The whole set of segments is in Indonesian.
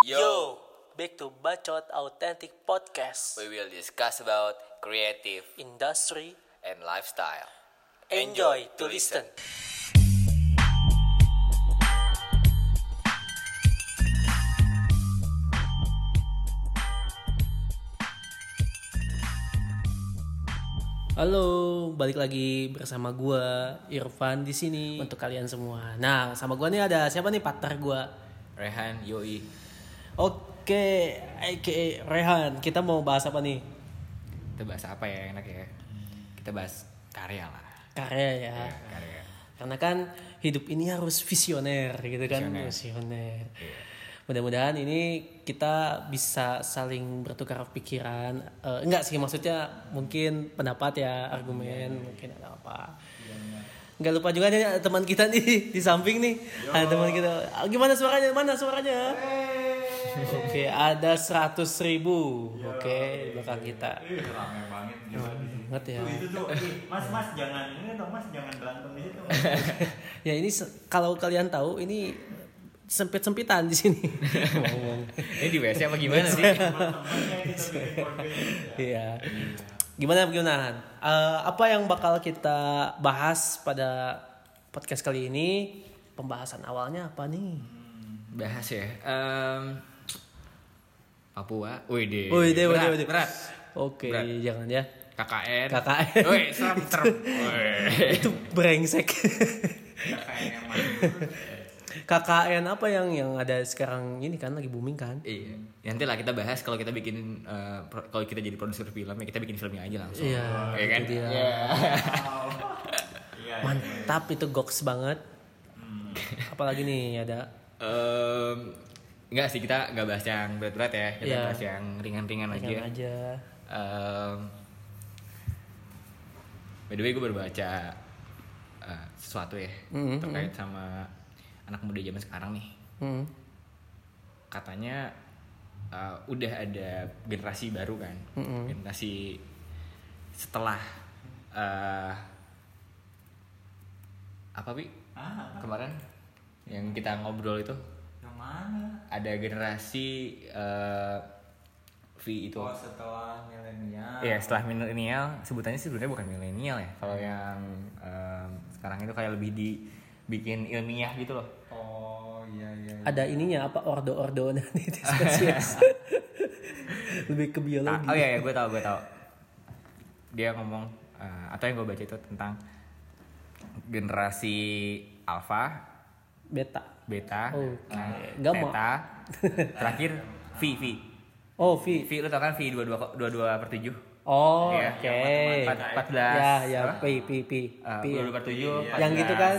Yo, back to Bacot Authentic Podcast. we will discuss about creative Industry, and lifestyle. enjoy to listen. Halo, balik lagi bersama gua Irfan di sini untuk kalian semua. Nah, sama gua nih ada siapa nih partner gua? Rehan, Yoi. Oke, aka Rehan. Kita mau bahas apa nih? Kita bahas apa ya enak ya? Kita bahas karya lah. Karya ya. Karya. Karena kan hidup ini harus visioner gitu kan, Visioner. visioner. Mudah-mudahan ini kita bisa saling bertukar pikiran. Eh, enggak sih maksudnya mungkin pendapat ya, argumen, mungkin ada apa. Enggak lupa juga nih teman kita nih di samping nih. Ada teman kita. Gimana suaranya? Mana suaranya? Oke, ada 100 ribu. Oke, di belakang kita. Ih, rame banget gila di sini. Banget ya. Tuh, itu tuh, mas mas jangan ini dong mas jangan berantem di situ. Ya ini kalau kalian tahu ini sempit-sempitan di sini. Ngomong. Ini di WC apa gimana sih? Iya. Gimana gimana? Eh, apa yang bakal kita bahas pada podcast kali ini? Pembahasan awalnya apa nih? bahas ya. Em, Papua. Wih deh. Wih, deh, wih, berat, deh, wih, deh. berat. Oke, Berat. jangan ya. KKN. KKN. Wih, serem. Itu brengsek. Kayak yang mana? KKN apa yang yang ada sekarang ini kan lagi booming kan? Iya. Nanti lah kita bahas kalau kita bikin eh, pro- kalau kita jadi produser film ya kita bikin filmnya aja langsung. Iya, Iya kan? itu dia. Iya. Iya. Mantap itu goks banget. Apalagi nih ada Em, enggak sih kita nggak bahas yang berat-berat ya. Kita Iya. bahas yang ringan-ringan aja. Aja. Em, by the way gue baru baca eh, sesuatu ya Mhm, terkait sama anak muda zaman sekarang nih. Hmm. Katanya eh, udah ada generasi baru kan, Mhm. generasi setelah eh, apa bi Ah, kemarin yang kita ngobrol itu mana? ada generasi eh, V itu. Oh setelah milenial. Iya setelah milenial sebutannya sih sebenarnya bukan milenial ya. Kalau yang em, sekarang itu kayak lebih dibikin ilmiah gitu loh. Oh iya iya. iya. Ada ininya apa ordo-ordo nanti spesies. Lebih ke biologi. oh iya, iya gue tau gue tau. Dia ngomong eh, atau yang gue baca itu tentang generasi alpha, Beta. Beta, Oke. nah, Gamma. theta, terakhir V V. Oh, V. V lu tau kan V dua dua dua dua per tujuh. Oh, Iya, oke. yang empat empat belas. Ya, ya? P, P, P. P. dua dua per tujuh. Yang gitu kan?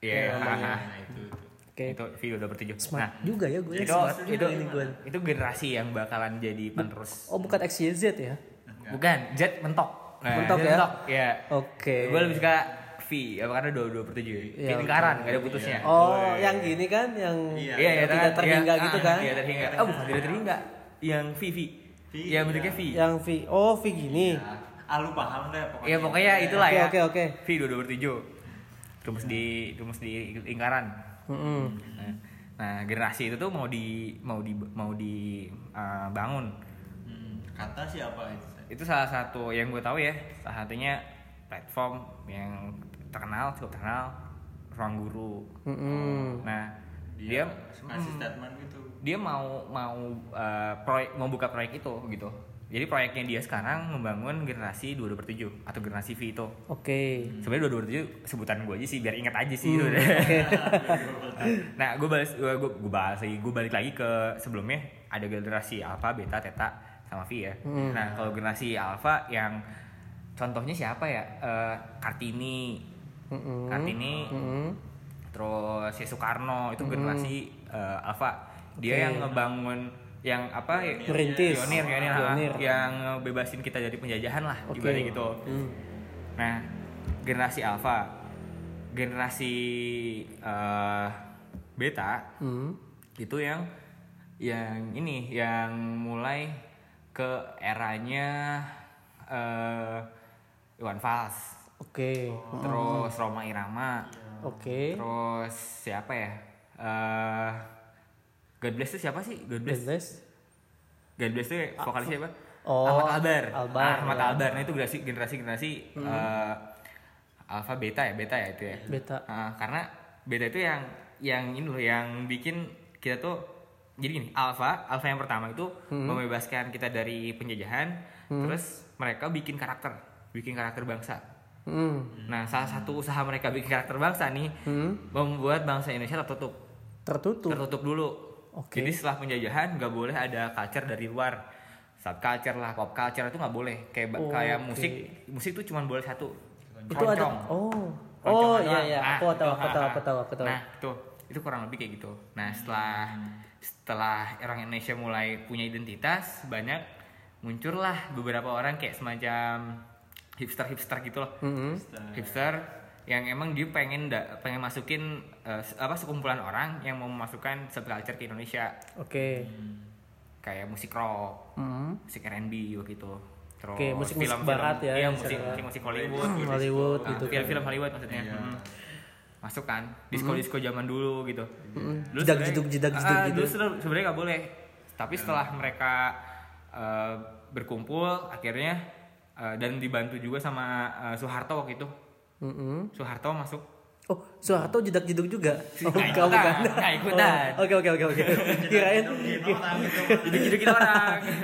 Iya, Yang haha. namanya. Nah itu V dua per tujuh. Smart Nah, juga ya gue. itu smart itu juga ini gue. itu generasi yang bakalan jadi penerus. Oh, bukan XYZ ya? Bukan, Z mentok. Nah, Mentok Z ya? Mentok, ya. Oke. Gue lebih suka V, apa karena dua dua per tujuh. Iya, Kayak lingkaran, gak ada putusnya. Oh, yang gini kan yang Iya, Iya, yang iya, tidak kan? terhingga Iya, gitu ah, kan? Iya, terhingga. Oh, bukan tidak terhingga. Yang V V. V, Iya, bentuknya V. Yang V. Oh, V gini. Ah lu paham deh pokoknya. Iya, pokoknya itulah Oke, ya. oke, oke. V dua dua per tujuh. Rumus di rumus di lingkaran. Mm-mm. Nah, Nah, generasi itu tuh mau di mau di mau di uh, bangun. Hmm, Kata siapa itu? Itu salah satu yang gue tahu ya. Salah satunya platform yang terkenal, cukup terkenal, ruang guru. Mm-mm. Nah, dia ngasih statement gitu. dia mau mau uh, proyek mau buka proyek itu gitu. Jadi proyeknya dia sekarang membangun generasi 22 per 7 atau generasi V itu. Oke. Sebenarnya 22 per 7 sebutan gue aja sih biar ingat aja sih itu. nah, gue balas gue gue, bahas lagi, gue balik lagi ke sebelumnya ada generasi alpha, beta, theta sama V ya. Nah, kalau generasi alpha yang contohnya siapa ya? Eh, Kartini. Mm-mm. Kartini Mm-mm. terus si Soekarno itu generasi eh, alpha. Dia Oke. yang ngebangun yang apa ya? Merintis. Pionir, pionir, ah, Pionir. yang bebasin kita dari penjajahan lah, Oke. ibaratnya gitu. Hmm. Nah, generasi alpha, generasi eh, beta Hmm. itu yang yang ini yang mulai ke eranya eh Iwan Fals, Oke. terus Roma Irama, Oke. terus siapa ya? Eh God Bless itu siapa sih God Bless Bless. God Bless itu vokalis siapa Oh, Ahmad Albar Albar, Ahmad ya. Albar nah itu generasi generasi generasi eh, alpha beta ya beta ya itu ya Beta. Ah, karena beta itu yang yang ini loh yang bikin kita tuh jadi gini alpha alpha yang pertama itu membebaskan kita dari penjajahan terus mereka bikin karakter bikin karakter bangsa Hmm. nah salah satu usaha mereka bikin karakter bangsa nih Hmm. membuat bangsa Indonesia tertutup Tertutup. tertutup dulu Oke. jadi setelah penjajahan nggak boleh ada culture dari luar subculture lah pop culture itu nggak boleh kayak Oh, kayak oke. musik musik itu cuma boleh satu Itu ada. Oh. Oh iya iya. Nah, Aku tahu, itu, aku tahu, aku tahu, aku tahu. Nah, tuh itu kurang lebih kayak gitu. Nah, setelah setelah orang Indonesia mulai punya identitas, banyak muncullah beberapa orang kayak semacam hipster-hipster gitu loh. Mm-mm. Hipster yang emang dia pengen da- pengen masukin se- apa sekumpulan orang yang mau memasukkan subculture ke Indonesia Oke. kayak musik rock, Hmm. musik R&B begitu. Terus Oke, musik-musik film-film- barat ya, Iya, yang musik musik, musik Hollywood. Hollywood Nah, gitu kan. film-film Hollywood maksudnya. Hmm. Masuk kan, disco-disco zaman dulu gitu. Dulu Jidak, jidak, Ah, jiduk gitu. Dulu sebenarnya- nggak boleh. Tapi setelah mereka eh, berkumpul akhirnya eh, dan dibantu juga sama eh, Soeharto waktu itu. Mm-mm. Soeharto masuk. Oh, Soeharto jidak jiduk juga. Oh, Nggak kamu ikutan, kan? nggak ikutan. Oh, Oke oke oke oke. Kirain Mungkin orang gitu.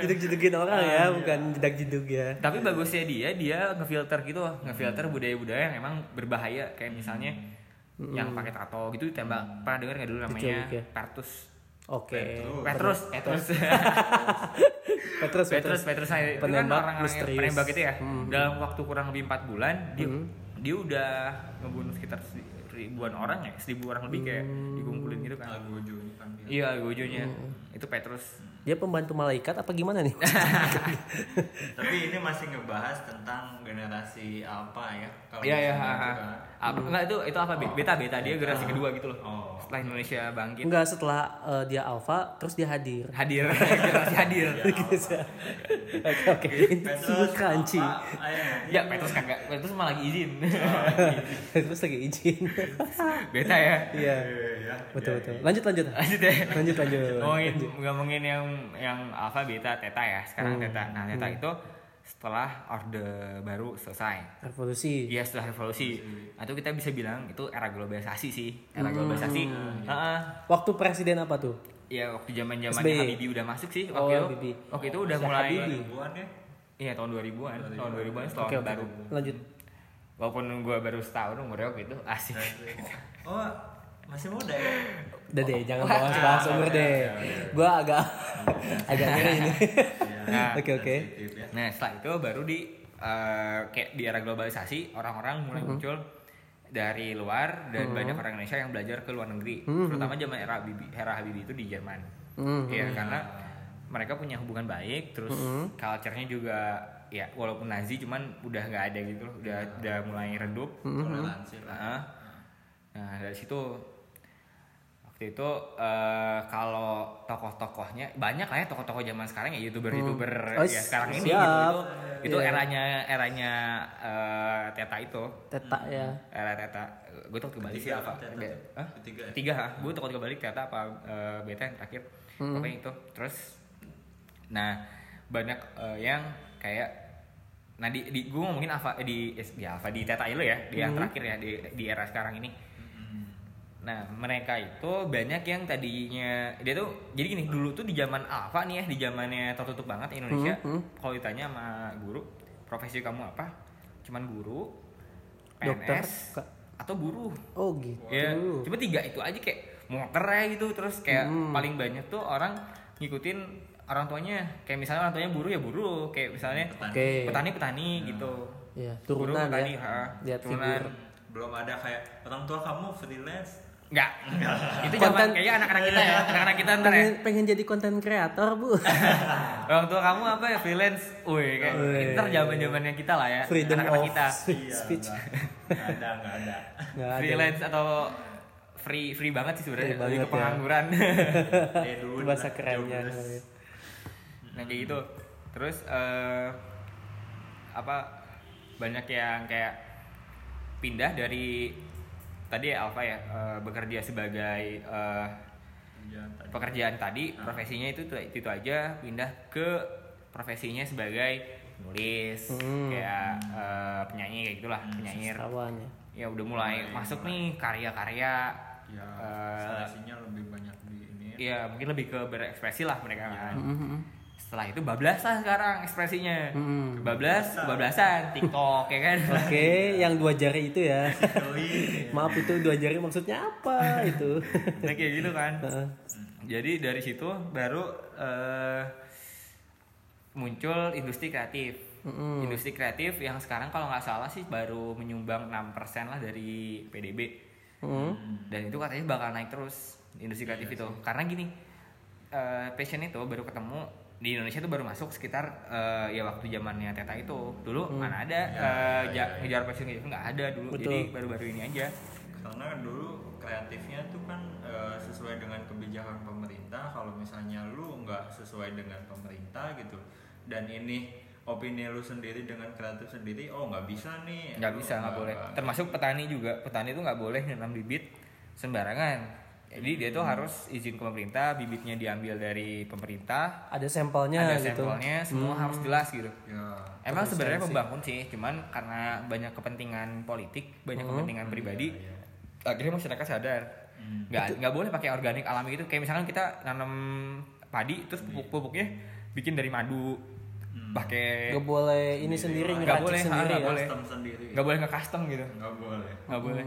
Jadi-jadi orang. ya, iya. bukan jidak jiduk ya. Tapi bagusnya dia dia ngefilter gitu, ngefilter budaya-budaya yang emang berbahaya kayak misalnya yang pakai tato gitu ditembak. Pernah dengar nggak dulu namanya ya? Pertus? Oke. Petrus, Petrus. Petrus, Petrus, Petrus saya itu kan Penembak orang-orang yang misterius. penembak itu ya. Dalam waktu kurang lebih empat bulan dia Hmm. dia udah ngebunuh sekitar se- ribuan orang ya, seribu orang lebih kayak Hmm. dikumpulin gitu kan. Kan. Iya, gojonya. Itu Petrus. Dia pembantu malaikat apa gimana nih? Tapi ini masih ngebahas tentang generasi apa ya? Kalau Iya iya. juga- Apa enggak itu itu apa? Beta beta dia generasi kedua gitu loh. Oh. Setelah Indonesia bangkit Enggak setelah eh, dia alpha terus dia hadir. hadir generasi hadir. Oke oke. Ini sungguh crunchy. apa? Ayo, Ya Petrus kagak, Petrus malah lagi izin. Terus lagi izin. Beta ya. Iya. Iya, Betul iya, betul. iya. Lanjut lanjut. Lanjut ya. Lanjut lanjut. ngomongin ngomongin yang yang alpha beta theta ya sekarang Hmm. theta nah theta itu setelah orde baru selesai Revolusi. Iya setelah revolusi atau kita bisa bilang itu era globalisasi sih era globalisasi Heeh. Waktu presiden apa tuh? ya waktu zaman zaman. Habibie udah masuk sih Oh, waktu itu Habibie. waktu itu udah Si mulai Habibie. Ya? iya tahun 2000-an tahun 2000-an setelah oke. baru Lanjut. walaupun gue baru setahun umurnya waktu itu asik Oh, masih muda ya? Udah deh, jangan bahas bahas umur deh. Gua agak agak ngeri ini. Nah, Oke oke. ya. Nah setelah itu baru di eh, kayak di era globalisasi orang-orang mulai muncul dari luar dan banyak orang Indonesia yang belajar ke luar negeri, terutama zaman era Habibie, era Habibie itu di Jerman. Iya karena mereka punya hubungan baik, terus culture-nya juga ya walaupun Nazi cuman udah nggak ada gitu, loh, udah udah mulai redup. Toleransi lah. Nah, nah dari situ itu eh, kalau tokoh-tokohnya banyak lah ya tokoh-tokoh zaman sekarang ya youtuber-youtuber Oh, ya sekarang ini siap. gitu itu itu Iya. eranya eranya eh, Teta itu. Teta ya. era Teta. Gue tuh kebalik sih apa? Ya? ketiga ha? Gue tuh kebalik Teta apa eh, Beta yang terakhir. Pokoknya itu. Terus nah banyak eh, yang kayak nah di, di gue ngomongin Alpha di di Alpha di Teta itu ya di yang terakhir ya di di era sekarang ini Nah, mereka itu banyak yang tadinya dia tuh jadi gini, dulu tuh di zaman alfa nih ya, di zamannya tertutup banget Indonesia. Kalau ditanya sama guru, profesi kamu apa? Cuman guru, Dokter, PNS, Kak. atau buruh. Oh gitu. Ya, cuma tiga itu aja kayak motor ya gitu. Terus kayak paling banyak tuh orang ngikutin orang tuanya. Kayak misalnya orang tuanya buruh ya buruh, kayak misalnya Oke. petani petani gitu. Ya, Buruh, turunan petani, ya. ha, Lihat turunan. figur. Belum ada kayak orang tua kamu freelance. Enggak. itu zaman Konten- kayaknya anak-anak kita ya, anak-anak kita ntar ya. Pengen, pengen jadi konten kreator bu. Orang tua kamu apa ya freelance? Wih, kayak ntar zaman zamannya kita lah ya, Freedom anak-anak of kita. speech. speech. Nggak ada, nggak ada. Freelance atau free free banget sih sebenarnya, lebih ke ya. pengangguran. Eh, dulu Itu bahasa kerennya. nah kayak gitu. Terus eh apa banyak yang kayak pindah dari tadi ya Alfa ya eh, bekerja sebagai eh, Pekerjaan tadi. pekerjaan tadi profesinya itu itu, itu aja pindah ke profesinya sebagai nulis Hmm. kayak eh, penyanyi kayak gitulah penyair Kawan ya. ya udah mulai masuk nih karya-karya Ya, ekspresinya lebih banyak di ini. ya mungkin lebih ke berekspresi lah mereka kan Mhm. Setelah itu bablas lah sekarang ekspresinya. Hmm. bablas bablasan TikTok ya kan? Oke, yang dua jari itu ya. Maaf itu dua jari maksudnya apa itu? nah kayak gitu kan. Jadi dari situ baru eh, muncul industri kreatif. Industri kreatif yang sekarang kalau nggak salah sih baru menyumbang 6% lah dari PDB Hmm. dan itu katanya bakal naik terus industri kreatif itu. karena gini eh, passion itu baru ketemu di Indonesia tuh baru masuk sekitar eh, ya waktu zamannya Teta itu. Dulu mana ada eh, ja- ngejar passion gitu nggak ada dulu. Betul. jadi baru-baru ini aja. Karena dulu kreatifnya tuh kan eh, sesuai dengan kebijakan pemerintah. Kalau misalnya lu nggak sesuai dengan pemerintah gitu, dan ini opini lu sendiri dengan kreatif sendiri, oh nggak bisa nih. nggak bisa nggak boleh. termasuk petani juga. Petani itu nggak boleh nanam bibit sembarangan jadi dia tuh harus izin ke pemerintah bibitnya diambil dari pemerintah Ada sampelnya ada gitu. sampelnya semua harus jelas gitu Ya. emang sebenarnya membangun sih cuman karena banyak kepentingan politik banyak Hmm. kepentingan pribadi Iya, akhirnya masyarakat sadar Hmm. nggak nggak boleh pakai organik alami gitu kayak misalkan kita nanam padi terus pupuk-pupuknya bikin dari madu Hmm. pakai Gak boleh ini sendiri Nggak ngeracik boleh, sendiri nggak ya. boleh. Custom sendiri. nggak boleh nge-custom gitu Nggak boleh. nggak boleh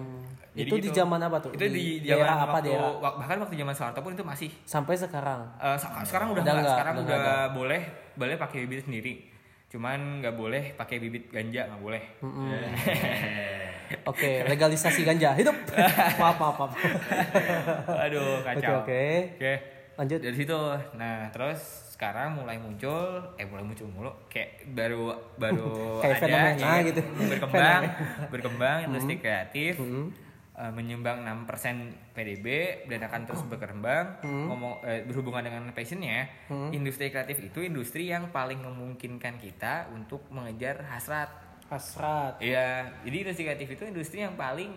Jadi Hmm. Itu di gitu. zaman apa tuh? itu di, Di daerah apa waktu, daerah? bahkan waktu zaman Soeharto pun itu masih Sampai sekarang. Sa- sekarang udah, Udah nggak, nggak, sekarang udah udah, nggak boleh boleh pakai bibit sendiri cuman nggak boleh pakai bibit ganja nggak boleh Mm-mm. Eh, Oke, legalisasi ganja. Hidup. maaf, maaf, maaf. aduh Oke, kacau oke. Oke. Lanjut. dari situ nah terus sekarang mulai muncul eh mulai muncul mulu kayak baru baru Kayak ada fenomena ya, gitu. berkembang berkembang industri kreatif Mm-mm. Eh, menyumbang 6% PDB dan akan terus berkembang ngomong eh, berhubungan dengan passionnya industri kreatif itu industri yang paling memungkinkan kita untuk mengejar hasrat Hasrat. Iya, jadi industri kreatif itu industri yang paling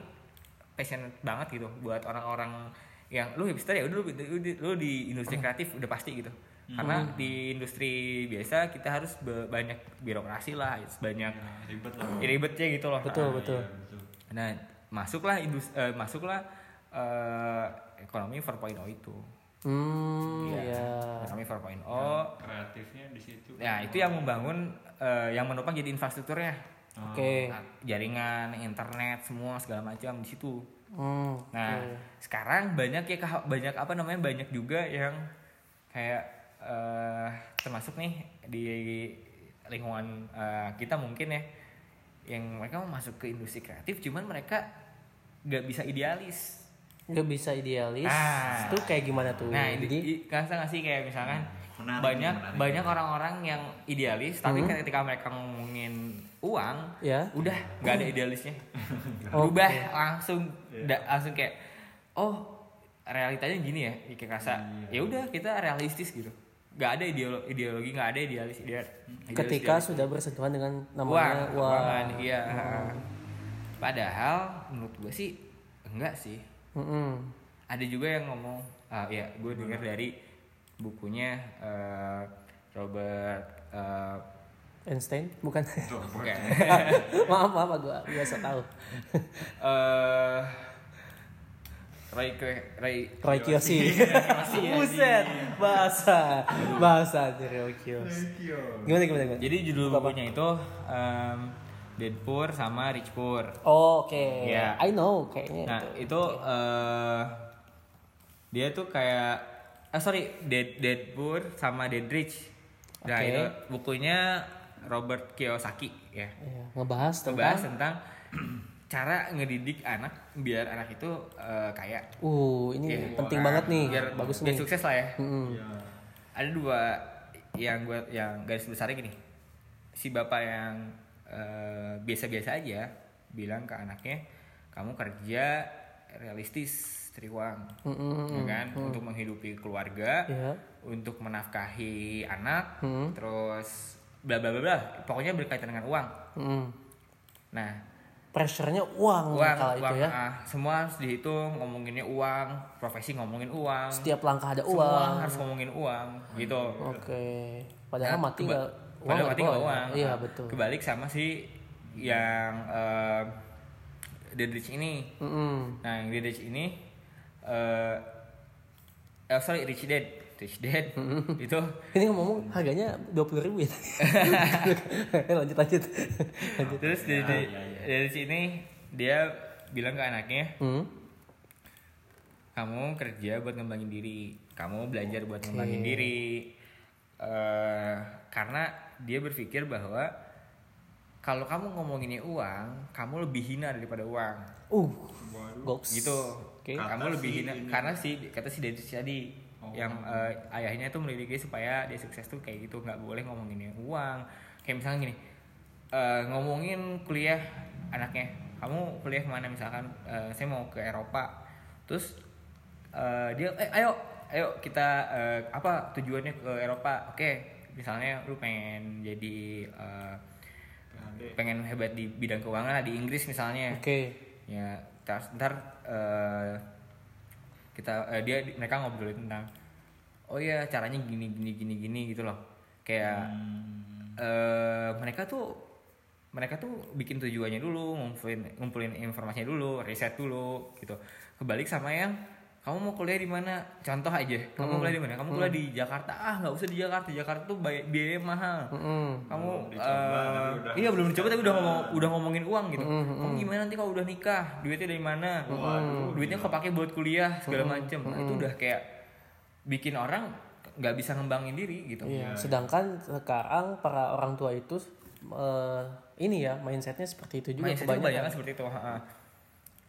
passionate banget gitu buat orang-orang yang lu hipster ya udah lu, lu, di- lu di industri kreatif udah pasti gitu. Karena di industri biasa kita harus be- banyak birokrasi lah, banyak ribet lah. ribetnya gitu loh. Betul, betul. Iya, betul. Nah, masuklah industri masuklah eh, ekonomi 4.0 itu. Hmm, Iya. ya. Ekonomi 4.0. Kreatifnya di situ. Nah, itu yang membangun eh, yang menopang jadi infrastrukturnya. Oke. Nah, jaringan, internet, semua segala macam di situ. Hmm. Nah, oke. sekarang banyak ya banyak apa namanya banyak juga yang kayak eh termasuk nih di lingkungan eh, kita mungkin ya yang mereka mau masuk ke industri kreatif cuman mereka nggak bisa idealis. Nggak bisa idealis. Ah. Itu kayak gimana tuh? Nah, ini Jadi, ngerasa nggak sih kayak misalkan Menarik, banyak menarik. banyak orang-orang yang idealis tapi Hmm. ketika mereka ngomongin uang ya. udah nggak ada idealisnya Oke. berubah langsung da- langsung kayak oh realitanya gini ya kayak rasa ya udah kita realistis gitu nggak ada ideolo- ideologi nggak ada idealis ideal idealis- Ketika idealis. sudah bersentuhan dengan uang namanya uang. keuangan, iya padahal menurut gue sih enggak sih Mm-mm. ada juga yang ngomong ah ya gue dengar dari bukunya eh, Robert eh, Einstein bukan? bukan maaf maaf gua biasa tahu. eh Ray Kwe- Ray Roy Kiyoshi. Buset, bahasa bahasa Roy Kiyoshi. Gimana gimana gimana? Jadi judul bukunya itu um, Dead Poor sama Rich Poor. Oh, oke. Iya. I know kayaknya Nah itu. itu eh, dia tuh kayak ah sorry Dead Dead Poor sama Dead Rich. Nah Oke. itu bukunya Robert Kiyosaki ya. Iya, ngebahas tentang Membahas tentang cara ngedidik anak biar anak itu eh, kaya. Uh, ini Iya. penting banget nih. Biar Bagus biar nih. sukses lah ya. Mm-mm. Iya. ada dua yang gue yang garis besarnya gini si bapak yang eh, biasa-biasa aja bilang ke anaknya kamu kerja realistis cari uang Mm-mm. ya kan untuk menghidupi keluarga Iya. untuk menafkahi anak Hmm. terus bla bla bla bla pokoknya berkaitan dengan uang Mm-mm. nah pressure-nya uang, uang, kala uang itu ya. ah, semua harus dihitung ngomonginnya uang profesi ngomongin uang Setiap langkah ada semua uang. harus ngomongin uang gitu Oke. Padahal Nah, mati keba- nggak uang padahal mati dibawa nggak ya? uang Iya Ah, betul. kebalik sama si yang uh, The Rich ini Mm-mm. nah yang The Rich ini eh eh, sorry Rich Dad Rich Dad itu Ini ngomong harganya dua puluh ribu ya. lanjut lanjut. lanjut. terus dari dari, dari sini dia bilang ke anaknya Hmm. kamu kerja buat ngembangin diri kamu belajar buat ngembangin diri eh karena dia berpikir bahwa kalau kamu ngomonginnya uang kamu lebih hina daripada uang Uh. Goks. gitu Oke. kamu Kata lebih si hina ini. karena si kata si Dennis tadi Oh. yang eh, ayahnya tuh mendidik dia supaya dia sukses tuh kayak gitu nggak boleh ngomonginnya uang kayak misalnya gini eh, ngomongin kuliah anaknya kamu kuliah ke mana misalkan eh, saya mau ke Eropa terus eh, dia eh ayo ayo kita eh, apa tujuannya ke Eropa oke misalnya lu pengen jadi PhD. pengen hebat di bidang keuangan lah di Inggris misalnya Oke. ya ntar, ntar eh, kita eh, dia mereka ngobrolin tentang oh ya caranya gini gini gini gini gitu loh. Kayak eh, mereka tuh mereka tuh bikin tujuannya dulu ngumpulin ngumpulin informasinya dulu riset dulu gitu. Kebalik sama yang kamu mau kuliah di mana? Contoh aja kamu kuliah di mana? Kamu kuliah di Jakarta. Ah nggak usah di Jakarta Jakarta tuh biaya mahal. Mm-mm. kamu dicoba, udah- iya belum dicoba tapi udah ngomong udah ngomongin uang gitu. Kamu gimana nanti kalau udah nikah? Duitnya dari mana? Duitnya kepake buat kuliah segala macem. Nah, itu udah kayak bikin orang nggak bisa ngembangin diri gitu Iya. Sedangkan sekarang para orang tua itu eh, ini ya mindsetnya seperti itu juga mindsetnya kebanyakan. kebanyakan seperti itu ha-ha.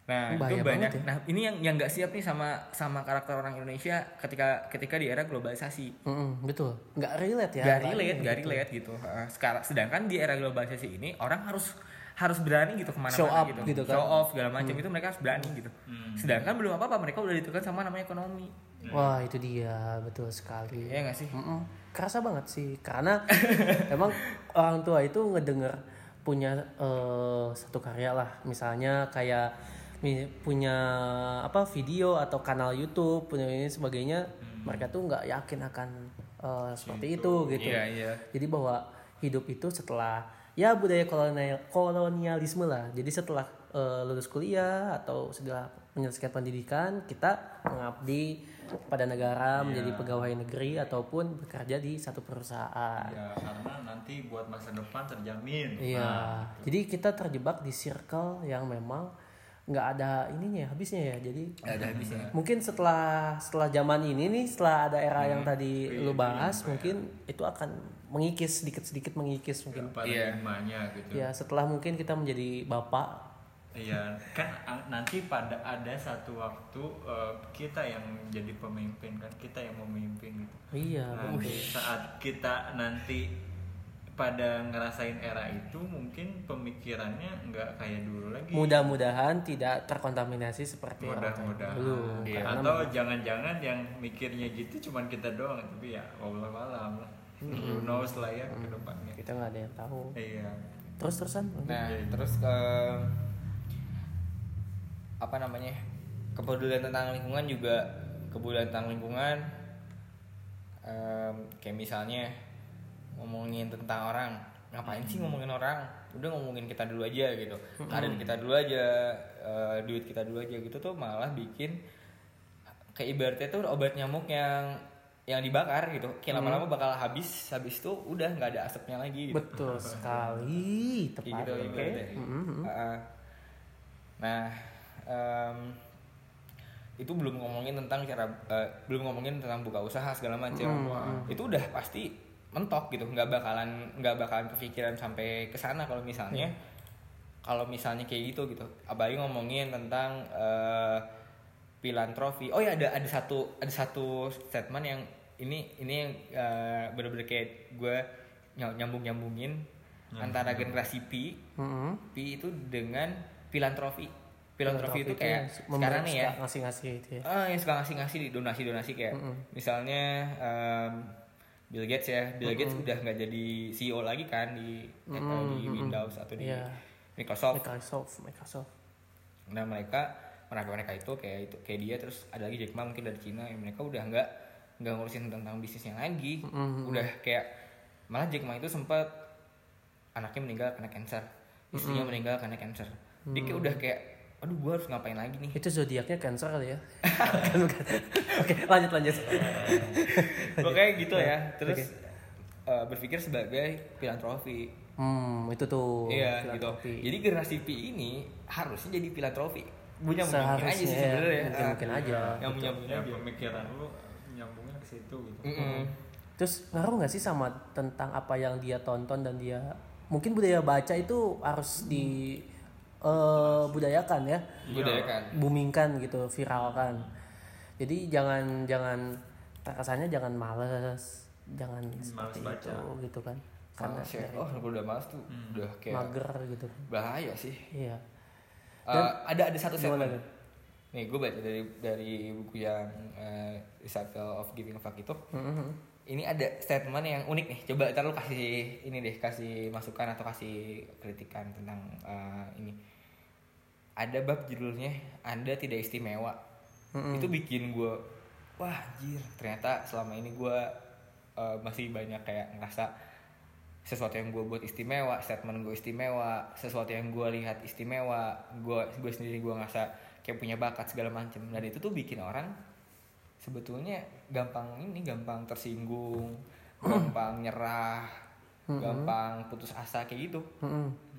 nah Bahaya itu banyak ya. nah ini yang yang nggak siap nih sama sama karakter orang Indonesia ketika ketika di era globalisasi Mm-mm, betul. Nggak relate ya. gak Nggak relate, gak relate gitu. Ha, Sekarang, sedangkan di era globalisasi ini orang harus harus berani gitu ke mana-mana Show up gitu, gitu kan. show off segala macam itu mereka harus berani gitu. Sedangkan belum apa-apa mereka udah ditekan sama namanya ekonomi, Wah itu dia betul sekali. ya nggak sih? Mm-mm. Kerasa banget sih karena emang orang tua itu ngedenger punya eh, satu karya lah misalnya kayak punya apa video atau kanal YouTube punya ini sebagainya mereka tuh nggak yakin akan eh, seperti itu gitu. Iya iya. Jadi bahwa hidup itu setelah ya budaya kolonial kolonialisme lah. Jadi setelah eh, lulus kuliah atau setelah menyelesaikan pendidikan kita mengabdi pada negara menjadi pegawai negeri ataupun bekerja di satu perusahaan. ya karena nanti buat masa depan terjamin Iya. Jadi kita terjebak di circle yang memang nggak ada ininya ya, habisnya ya. Jadi Nggak ada habisnya. mungkin setelah setelah zaman ini nih setelah ada era yang tadi lu bahas mungkin itu akan mengikis sedikit sedikit mengikis mungkin pada emaknya gitu ya setelah mungkin kita menjadi bapak Iya, kan nanti pada ada satu waktu eh, kita yang jadi pemimpin kan, kita yang memimpin gitu. iya Nanti saat kita nanti pada ngerasain era itu mungkin pemikirannya nggak kayak dulu lagi. mudah-mudahan tidak terkontaminasi seperti orang Mudah-mudahan. dulu Iya. Atau jangan-jangan yang mikirnya gitu cuman kita doang, tapi ya Allah alam lah. Who knows lah ya ke depannya. kita nggak ada yang tahu Iya. terus terusan Nah terus eh, apa namanya kepedulian tentang lingkungan juga kepedulian tentang lingkungan. Em, kayak misalnya ngomongin tentang orang ngapain sih ngomongin orang? Udah ngomongin kita dulu aja gitu. Karir kita dulu aja eh, duit kita dulu aja gitu tuh malah bikin kayak ibaratnya tuh obat nyamuk yang yang dibakar gitu. Kayak lama-lama bakal habis habis tuh udah nggak ada asapnya lagi gitu. betul sekali Kayak tepat. gitu ibaratnya. Mhm. Uh, nah em, itu belum ngomongin tentang cara eh, belum ngomongin tentang buka usaha segala macam itu udah pasti mentok gitu nggak bakalan nggak bakalan kepikiran sampai ke sana kalau misalnya kalau misalnya kayak gitu gitu. Apalagi ngomongin tentang eh, filantropi. Oh ya ada ada satu ada satu statement yang ini ini yang eh, bener-bener kayak gue nyambung nyambungin antara generasi P. Mhm. P itu dengan filantropi filantropi itu kayak sekarang nih ya. ngasih-ngasih itu ya. Ah yang suka ngasih-ngasih di donasi-donasi kayak misalnya em, Bill Gates ya. Bill Gates udah nggak jadi CEO lagi kan di atau di Windows atau di Iya. Microsoft. Microsoft Microsoft. Nah mereka mereka mereka itu kayak itu kayak dia. Terus ada lagi Jack Ma mungkin dari Cina yang mereka udah nggak nggak ngurusin tentang bisnisnya lagi. Mm-hmm. udah kayak malah Jack Ma itu sempat anaknya meninggal karena cancer. Istrinya Mm-hmm. meninggal karena cancer. Dia kayak udah kayak aduh gua harus ngapain lagi nih? Itu zodiaknya cancer kali ya. Oke lanjut lanjut. Pokoknya gitu ya. Terus Oke. eh, berpikir sebagai filantropi. Hmm itu tuh. Iya gitu. Filantropi. jadi generasi P ini harusnya jadi filantropi. Punya mungkin aja Seharusnya sih ya, sebenarnya. mungkin- Ah, mungkin aja. yang punya ya aja pemikiran lu nyambungnya ke situ gitu. Mm-mm. terus ngaruh nggak sih sama tentang apa yang dia tonton dan dia mungkin budaya baca itu harus di eh, budayakan ya. Budayakan. Boomingkan gitu viralkan. Jadi jangan jangan rasanya jangan males jangan seperti baca. itu gitu kan. Karena Males ya. oh kalau udah males tuh udah kayak mager gitu. bahaya sih. Iya. Eh, ada ada satu tuh? nih gue baca dari dari buku yang uh, Recycle of Giving a Fuck itu. Mhm. Ini ada statement yang unik nih. Coba ntar lu kasih ini deh kasih masukan atau kasih kritikan tentang uh, ini. Ada bab judulnya anda tidak istimewa. Mm-mm. itu bikin gue wah anjir ternyata selama ini gue uh, masih banyak kayak ngerasa sesuatu yang gue buat istimewa statement gue istimewa sesuatu yang gue lihat istimewa gue gue sendiri gue ngerasa kayak punya bakat segala macem. Dan itu tuh bikin orang sebetulnya gampang ini gampang tersinggung gampang nyerah gampang putus asa kayak gitu.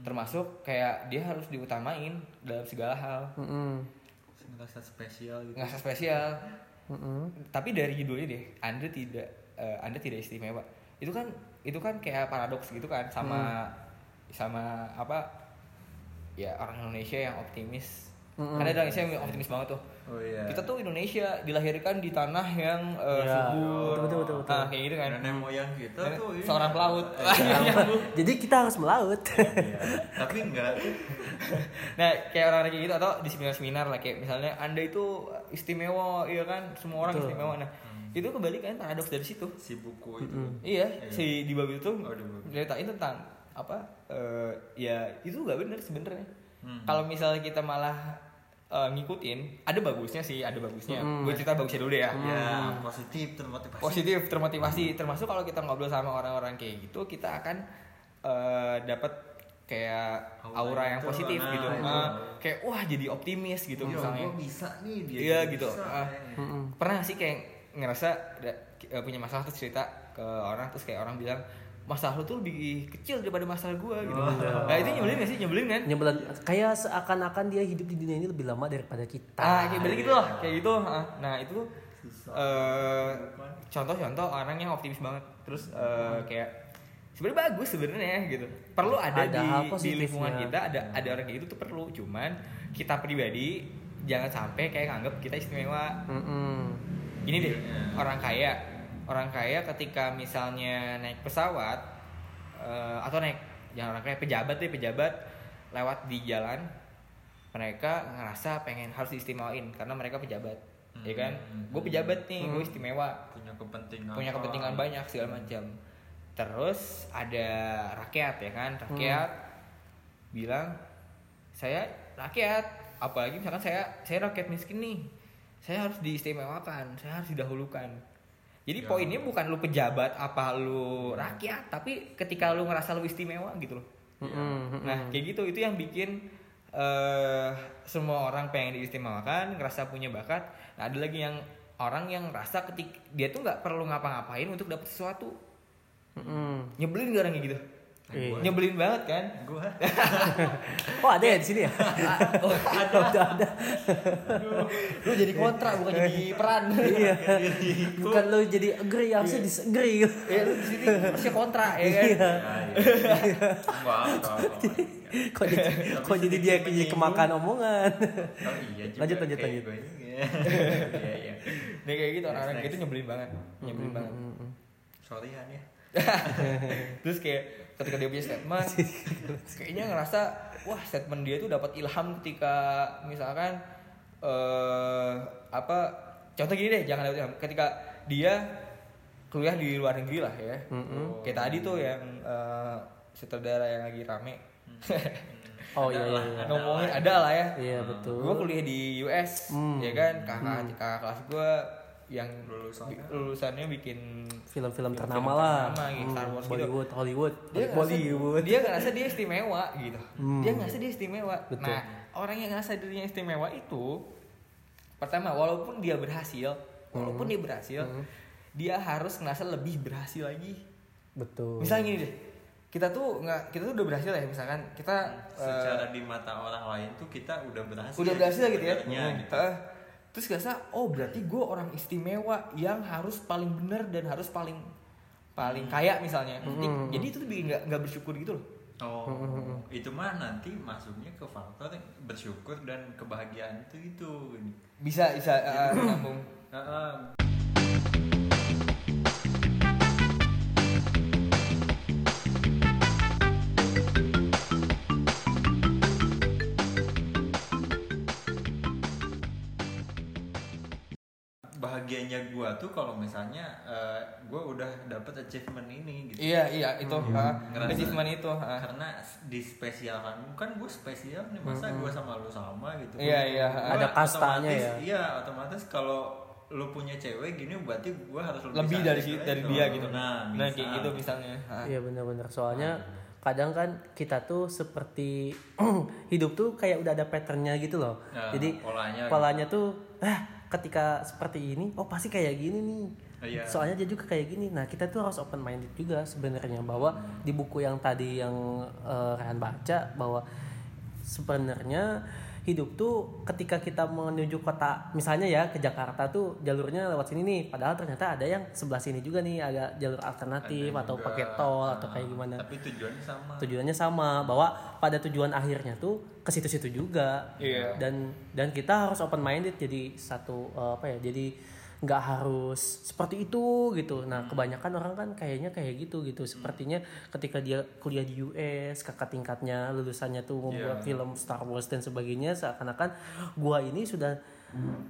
Termasuk kayak dia harus diutamain dalam segala hal. Mhm. ngerasa spesial gitu. Nggak spesial. Tapi dari judulnya deh anda tidak eh, anda tidak istimewa. Itu kan itu kan kayak paradoks gitu kan sama sama apa ya orang Indonesia yang optimis Mm-mm. karena Indonesia yang optimis banget tuh. Oh iya. Kita tuh Indonesia dilahirkan di tanah yang eh, Iya, subur. Betul, betul, betul. nah kayak gitu kan. Nenek moyang kita Nenek- tuh seorang pelaut. Jadi kita harus melaut. Iya. tapi enggak. Nah kayak orang kayak gitu atau di seminar-seminar lah kayak misalnya anda itu istimewa iya kan? Semua orang Betul. istimewa. Nah itu kebalikan paradoks dari situ. Si buku itu. Iya, si di bab itu Oh, ceritain tentang apa? eh, ya itu nggak bener sebenarnya. Hmm. Kalau misalnya kita malah eh, ngikutin, ada bagusnya sih, ada bagusnya. Gue cerita bagusnya dulu deh ya. ya positif termotivasi Positif, termotivasi. Termasuk kalau kita ngobrol sama orang-orang kayak gitu, kita akan eh, dapat kayak Aura aura yang positif nah, gitu. itu. Eh, kayak wah jadi optimis gitu Iya, misalnya. gua bisa nih dia Iya gitu. bisa, eh. Pernah sih kayak ngerasa ada, eh, punya masalah terus cerita ke orang terus kayak orang bilang masalah lu tuh lebih kecil daripada masalah gua gitu. Nah itu nyebelin gak sih? Nyebelin kan? Nyebelin kayak seakan-akan dia hidup di dunia ini lebih lama daripada kita. Ah, kayak balik gitu loh, kayak gitu. Ah, Nah itu eh, contoh-contoh orang yang optimis banget. Terus eh, kayak sebenarnya bagus sebenarnya gitu. Perlu ada, Ada di, di lingkungan kita ada ada orang kayak gitu tuh perlu. Cuman kita pribadi jangan sampai kayak nganggap kita istimewa Mm-mm. ini deh Iya. orang kaya orang kaya ketika misalnya naik pesawat eh, atau naik jangan orang kaya pejabat deh pejabat lewat di jalan mereka ngerasa pengen harus diistimewain karena mereka pejabat ya kan? Hmm. gue pejabat nih gue istimewa. Punya kepentingan. Punya kepentingan apa. banyak segala macam. Terus ada rakyat ya kan? Rakyat bilang saya rakyat apalagi misalkan saya saya rakyat miskin nih saya harus diistimewakan saya harus didahulukan jadi Ya. poinnya bukan lu pejabat apa lu rakyat tapi ketika lu ngerasa lu istimewa gitu loh Mm-mm. Nah, kayak gitu itu yang bikin eh semua orang pengen diistimewakan, ngerasa punya bakat. Nah, ada lagi yang orang yang ngerasa ketik dia tuh nggak perlu ngapa-ngapain untuk dapat sesuatu. Mm-mm. Nyebelin gak orang kayak gitu? Iya. Nyebelin banget kan? gua Oh ada ya di sini ya? oh, ada. ada ada. lu jadi kontra bukan jadi peran. iya. Bukan lu jadi agree, harusnya disagree. ya lu di sini harusnya kontra ya kan? Iya. ya, iya. Kok jadi, kok jadi dia jadi kemakan omongan? Oh iya juga Lanjut, lanjut, lanjut. Iya, iya. Nah, kayak gitu orang-orang gitu nyebelin banget. Nyebelin banget. Sorry Han ya. Terus kayak ketika dia punya statement, kayaknya ngerasa wah statement dia tuh dapat ilham ketika misalkan eh apa contoh gini deh jangan dapat ilham ketika dia kuliah di luar negeri lah ya. Mm-mm. Kayak tadi tuh yang eh, sutradara yang lagi rame oh iya iya, iya. ngomongin ada lah ya Iya, betul. gue kuliah di US Hmm. ya kan kakak kakak kelas gue yang Lulusannya. lulusannya bikin film-film ternama lah. ternama, gitu, Hmm, Star Wars gitu. Bollywood Hollywood. Dia ngerasa, Bollywood. dia ngerasa dia istimewa gitu. Hmm. dia ngerasa dia istimewa. Betul. nah orang yang ngerasa dirinya istimewa itu pertama walaupun dia berhasil walaupun dia berhasil dia harus ngerasa lebih berhasil lagi. Betul. Misalnya gini deh kita tuh nggak kita tuh udah berhasil ya misalkan kita secara di mata orang lain tuh kita udah berhasil. udah berhasil gitu ya. Sebenarnya, gitu. Eh, terus ngerasa oh berarti gue orang istimewa yang harus paling benar dan harus paling paling kaya misalnya. Jadi- jadi itu tuh bikin nggak nggak bersyukur gitu loh. Oh, itu mah nanti masuknya ke faktor bersyukur dan kebahagiaan itu itu. bisa bisa eh, nyambung. Heeh. Bahagianya gua tuh kalau misalnya eh, gua udah dapet achievement ini gitu iya iya itu ah, Ngerasa- achievement itu ah. karena dispesialkan kan gue spesial nih masa gue sama lu sama gitu Iya, iya. Gua Ada kastanya ya. iya otomatis kalau lu punya cewek gini berarti gue harus lebih, lebih dari si- dari itu. dia gitu nah, nah bisa. kayak gitu misalnya ah. Iya benar-benar soalnya kadang kan kita tuh seperti hidup tuh kayak udah ada patternnya gitu loh. Ya, Jadi polanya gitu. polanya tuh ah ketika seperti ini oh pasti kayak gini nih. Iya. Soalnya dia juga kayak gini. Nah kita tuh harus open minded juga sebenarnya bahwa di buku yang tadi yang eh, Rehan baca bahwa sebenarnya hidup tuh ketika kita menuju kota misalnya ya ke Jakarta tuh jalurnya lewat sini nih. Padahal ternyata ada yang sebelah sini juga nih agak jalur alternatif Ada atau pakai tol atau Nah, kayak gimana. tapi tujuannya sama. Tujuannya sama bahwa pada tujuan akhirnya tuh ke situ-situ juga. Iya. dan dan kita harus open minded jadi satu eh, apa ya jadi nggak harus seperti itu gitu. Nah kebanyakan orang kan kayaknya kayak gitu gitu. Sepertinya ketika dia kuliah di US kakak tingkatnya lulusannya tuh membuat Iya. film Star Wars dan sebagainya seakan-akan gua ini sudah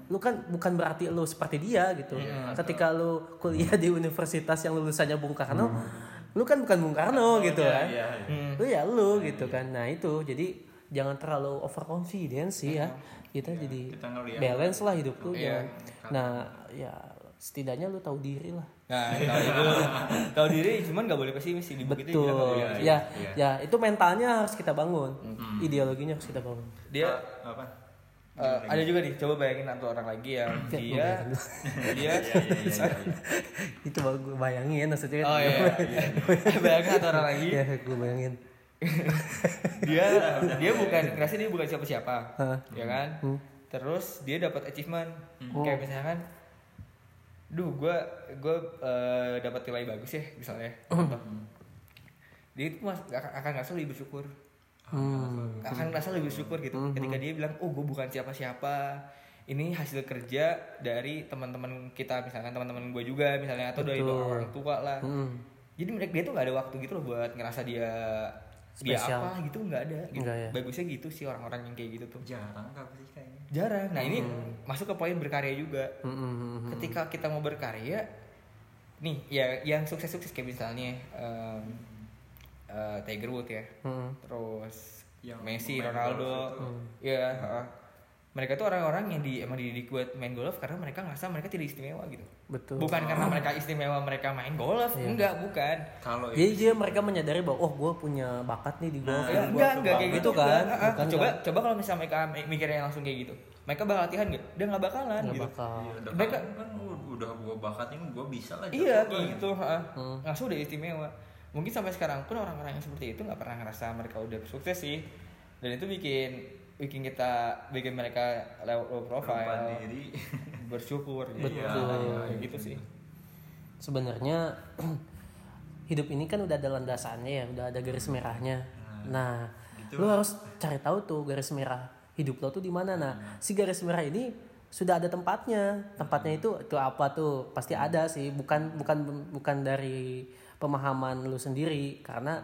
lu kan bukan berarti lu seperti dia gitu. Ketika lu kuliah di universitas yang lulusannya Bung Karno lu kan bukan Bung Karno gitu Iya, kan. iya, iya. lu ya lu gitu kan. Nah itu. Jadi jangan terlalu overconfident sih ya. Kita jadi kita ngeliat. balance lah hidup tuh Iya. jangan. nah ya setidaknya lu tahu diri lah. Nah tahu itu. Tahu diri cuman nggak boleh pesimis sih. Itu betul. Iya, pesimis. ya iya. ya itu mentalnya harus kita bangun. Ideologinya harus kita bangun. Dia Ah, apa? eh, ada juga nih coba bayangin satu orang lagi yang Ya, dia dia Iya, iya, iya, iya. itu baru gue bayangin maksudnya oh iya, iya. bayangin satu orang lagi. Ya gue bayangin dia dia bukan ngerasa dia bukan siapa siapa Hah. ya kan Hmm. terus dia dapat achievement Oh. kayak misalkan duh gue gue dapat nilai bagus ya misalnya contoh. dia itu mas akan akan ngerasa lebih bersyukur hmm. akan ngerasa lebih bersyukur gitu ketika dia bilang oh gue bukan siapa siapa ini hasil kerja dari teman-teman kita misalkan teman-teman gue juga misalnya atau dari Betul. orang tua lah Hmm. jadi mereka dia tuh nggak ada waktu gitu loh buat ngerasa dia Spesial. apa gitu nggak ada gitu. Nggak ya. bagusnya gitu sih orang-orang yang kayak gitu tuh jarang tapi sih kayaknya jarang nah ini masuk ke poin berkarya juga Hmm, hmm, hmm, hmm. ketika kita mau berkarya nih ya yang sukses-sukses kayak misalnya um, uh, Tiger Woods ya Hmm. terus Yang Messi, main Ronaldo, golf ya heeh. Mereka tuh orang-orang yang di emang dididik buat main golf karena mereka ngerasa mereka tidak istimewa gitu betul bukan karena mereka istimewa mereka main golf Iya. enggak bukan kalau jadi dia mereka menyadari bahwa oh gue punya bakat nih di golf Nah, Ya, enggak, enggak kayak gitu kan? enggak. Ah, ah. Bukan, coba kan? coba kalau misalnya mereka mi- mikirnya langsung kayak gitu. Mereka bakal latihan enggak? Dia enggak bakalan nggak gitu. bakal Iya, udah Mereka- kan, udah gua bakatin gua bisa lah Iya, kayak gitu, heeh. Hmm. Langsung udah istimewa. Mungkin sampai sekarang pun orang-orang yang seperti itu nggak pernah ngerasa mereka udah sukses sih. Dan itu bikin bikin kita bikin mereka low, low profile, diri. Bersyukur gitu. Betul. Nah, kayak gitu sih. sebenarnya hidup ini kan udah ada landasannya ya udah ada garis merahnya. Nah gitu. lu harus cari tahu tuh garis merah hidup lo tuh di mana. Nah si garis merah ini sudah ada tempatnya. Tempatnya itu itu apa tuh? Pasti ada sih. Bukan bukan bukan dari pemahaman lu sendiri. Karena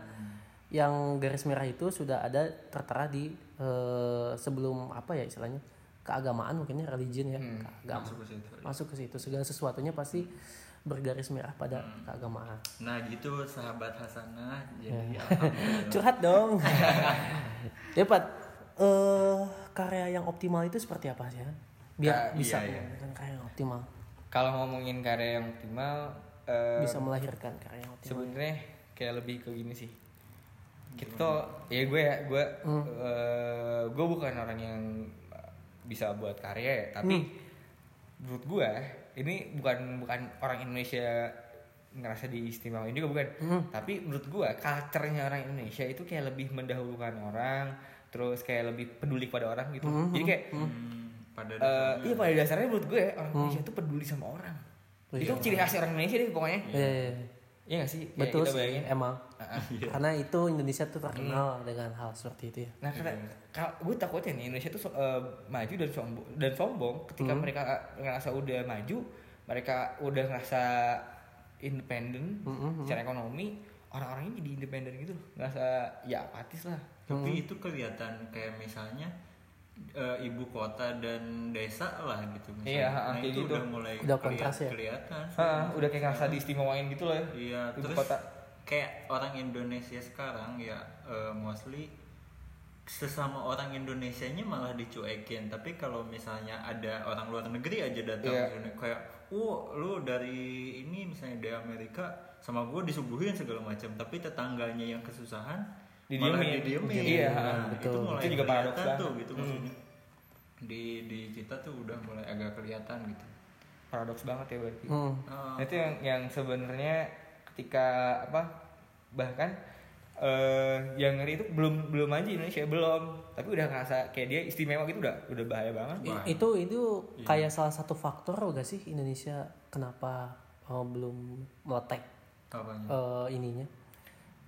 yang garis merah itu sudah ada tertera di eh, sebelum apa ya istilahnya keagamaan mungkinnya religion ya keagama masuk ke situ masuk ke situ segala sesuatunya pasti bergaris merah pada Hmm. keagamaan. Nah gitu sahabat Hasanah Ya. jadi alhamdulillah. Curhat dong. ya Pat, eh karya yang optimal itu seperti apa sih? ya? Biar bisa iya, iya. karya yang optimal, Kalau ngomongin karya yang optimal, eh, bisa melahirkan karya yang optimal. sebenarnya kayak lebih ke gini sih. Kita tuh, ya gue ya, gue, Hmm. eh, gue bukan orang yang bisa buat karya ya, tapi Hmm. menurut gue ini bukan bukan orang Indonesia ngerasa diistimewain juga bukan, Hmm. tapi menurut gue culture-nya orang Indonesia itu kayak lebih mendahulukan orang, terus kayak lebih peduli pada orang gitu. Hmm, Jadi kayak Hmm, pada Eh, dasarnya iya pada dasarnya menurut gue orang Indonesia tuh peduli sama orang. Oh, itu iya. ciri khas orang Indonesia deh pokoknya. Iya, iya, iya. Iya gak sih? Kayak betul kita sih bayangin. emang. Ah, ah. Karena itu Indonesia tuh terkenal dengan hal seperti itu ya. Nah karena kalau gue takutnya nih Indonesia tuh eh, maju dan sombong dan sombong ketika Hmm. mereka ngerasa udah maju, mereka udah ngerasa independen Hmm, hmm, hmm. secara ekonomi, orang-orangnya jadi independen gitu, ngerasa ya apatis lah. tapi Hmm. itu kelihatan kayak misalnya eh, ibu kota dan desa lah gitu misalnya. Iya, ha, nah kayak itu gitu. udah mulai Udah kontras ya? kelihatan Ah, udah kayak ngerasa diistimewain gitu loh. iya ibu terus kota. kayak orang Indonesia sekarang ya eh, mostly sesama orang Indonesianya malah dicuekin tapi kalau misalnya ada orang luar negeri aja datang Iya. ke sini, kayak oh lu dari ini misalnya dari Amerika sama gue disuguhin segala macam tapi tetangganya yang kesusahan Didiemin. didiemin. Iya, Nah, betul. itu mulai Itu juga paradoks kelihatan tuh gitu Hmm. maksudnya. Di di kita tuh udah mulai agak kelihatan gitu. Paradoks banget ya berarti. Hmm. Ah, Nah, itu yang yang sebenarnya ketika apa bahkan eh yang ngeri itu belum belum aja Indonesia belum. Tapi udah ngerasa kayak dia istimewa gitu udah udah bahaya banget. I- itu itu kayak salah satu faktor gak sih Indonesia kenapa eh, belum meletek apanya? eh, ininya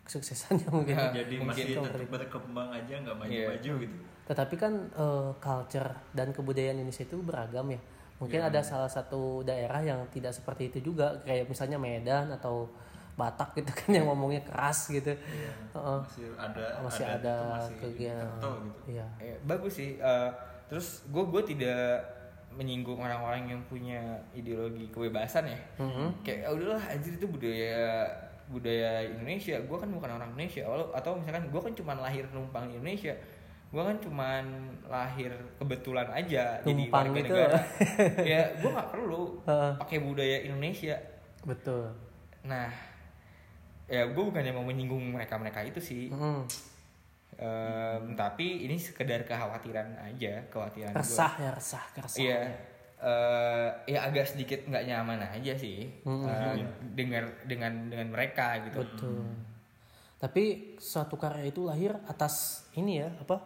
kesuksesannya mungkin. Ya. jadi mungkin masih tetap berkembang aja nggak Iya. maju-maju gitu Tetapi kan eh, culture dan kebudayaan Indonesia itu beragam ya. Mungkin ada salah satu daerah yang tidak seperti itu juga, kayak misalnya Medan atau Batak gitu kan yang ngomongnya keras gitu. Heeh. masih ada masih ada tuh masih kegiatan. gitu Iya. Eh, bagus sih eh, terus gue gue tidak menyinggung orang-orang yang punya ideologi kebebasan ya Mhm. kayak "Ah, udahlah anjir itu budaya budaya Indonesia gue kan bukan orang Indonesia Walau- atau misalkan gue kan cuma lahir numpang di Indonesia gue kan cuma lahir kebetulan aja Numpang jadi warga gitu. negara ya gue nggak perlu pakai budaya Indonesia Betul. nah ya gue bukannya mau menyinggung mereka mereka itu sih Mhm. Em, tapi ini sekedar kekhawatiran aja kekhawatiran gue Resah ya, resah, keresahan. Iya, eh ya agak sedikit nggak nyaman aja sih Hmm. eh, dengar dengan dengan mereka gitu. Betul. Tapi suatu karya itu lahir atas ini ya, apa?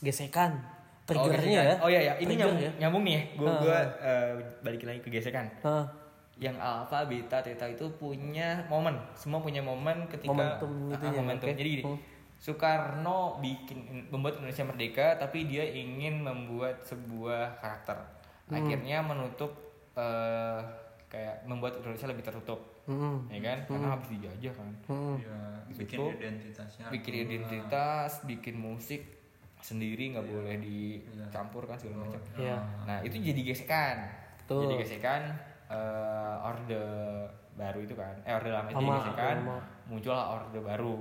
Gesekan. Oh, Triggernya gesekan. ya. Oh iya ya, ini Trigger nyambung, ya. nyambung nih ya. Gue Ah. gua eh, balik lagi ke gesekan. Heeh. Yang alpha, beta, theta itu punya momen. Semua punya momen ketika Momentum Ah, itunya, momentum. oke. Jadi gini, Hmm. Soekarno bikin membuat Indonesia merdeka, tapi dia ingin membuat sebuah karakter. Hmm. Akhirnya menutup eh, kayak membuat Indonesia lebih tertutup, Mhm. ya kan? Karena habis dijajah kan. Mhm. ya bikin identitasnya bikin identitas, bikin musik sendiri nggak boleh dicampur kan segala macam. Iya. Nah itu jadi gesekan, Betul. jadi gesekan eh, orde baru itu kan, eh orde lama itu jadi gesekan, lama. muncullah orde baru,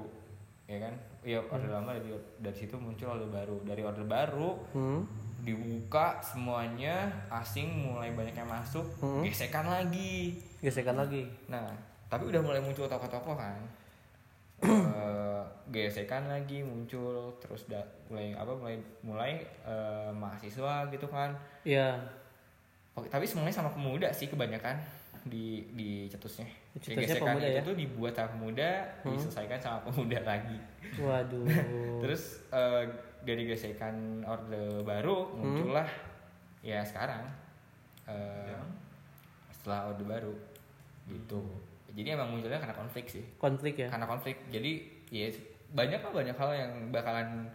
ya kan? Iya orde lama dari dari situ muncul orde baru, dari orde baru Hmm. Dibuka semuanya asing mulai banyak yang masuk, Hmm. gesekan lagi. Gesekan lagi. Nah, tapi udah mulai muncul tokoh-tokoh kan. Eh, gesekan lagi muncul terus da, mulai apa mulai mulai eh, mahasiswa gitu kan. Iya. Oke, tapi semuanya sama pemuda sih kebanyakan di di cetusnya. Cetusnya gesekan pemuda itu ya? tuh dibuat sama pemuda, diselesaikan sama pemuda lagi. Waduh. Terus eh, dari gesekan orde baru muncullah ya sekarang eh, setelah orde baru gitu. Jadi emang munculnya karena konflik sih. konflik ya. Karena konflik. Jadi ya banyak lah banyak hal yang bakalan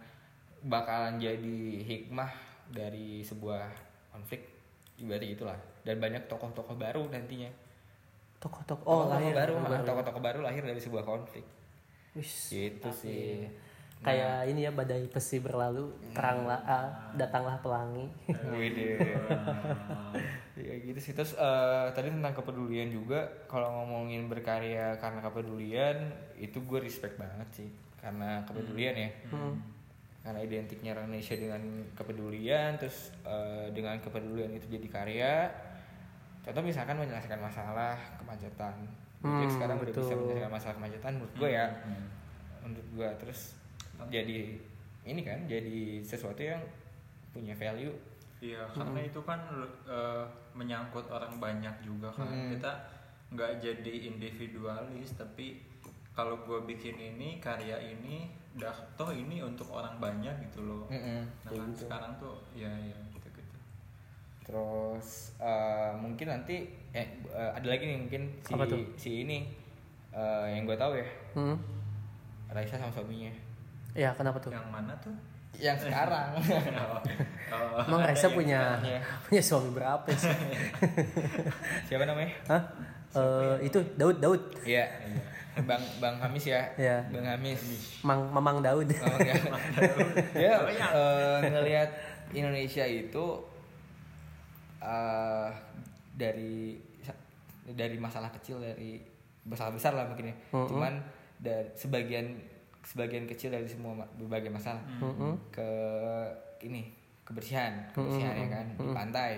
bakalan jadi hikmah dari sebuah konflik. Ibaratnya gitulah. Dan banyak tokoh-tokoh baru nantinya. Tokoh-tokoh oh Tokoh-tokoh lahir baru, tokoh-tokoh baru lahir dari sebuah konflik. Wis, Gitu tapi- sih. Kayak ini ya badai pasti berlalu teranglah ah, datanglah pelangi. Wede. ya gitu sih. Terus eh, tadi tentang kepedulian juga kalau ngomongin berkarya karena kepedulian itu gue respect banget sih karena kepedulian ya. Karena identiknya orang Indonesia dengan kepedulian terus eh, dengan kepedulian itu jadi karya. Contoh misalkan menyelesaikan masalah kemacetan. Hmm, sekarang udah bisa betul. menyelesaikan masalah kemacetan menurut gue ya. Menurut gue terus jadi ini kan jadi sesuatu yang punya value Iya, karena itu kan eh, menyangkut orang banyak juga kan. Hmm. Kita nggak jadi individualis, tapi kalau gue bikin ini karya ini, dah toh ini untuk orang banyak gitu loh. Mm-mm, Nah kayak kan gitu. sekarang tuh, ya ya gitu gitu. Terus eh, mungkin nanti eh eh, ada lagi nih mungkin si si ini eh, yang gue tahu ya Hmm. Raisa sama suaminya. Ya kenapa tuh Yang mana tuh? Yang sekarang. Oh, emang ada Raisa yang punya Iya. punya suami berapa sih Siapa namanya? Hah? Eh, itu Daud Daud Iya. Bang Bang Hamis ya. Iya. Bang Hamis. Mang Mamang Daud Bang ya. Dia eh, ngelihat Indonesia itu eh dari dari masalah kecil dari masalah besar lah mungkin ya. Mm-mm. Cuman dari sebagian sebagian kecil dari semua berbagai masalah. Mm-mm. ke ini kebersihan kebersihan ya kan? Di pantai.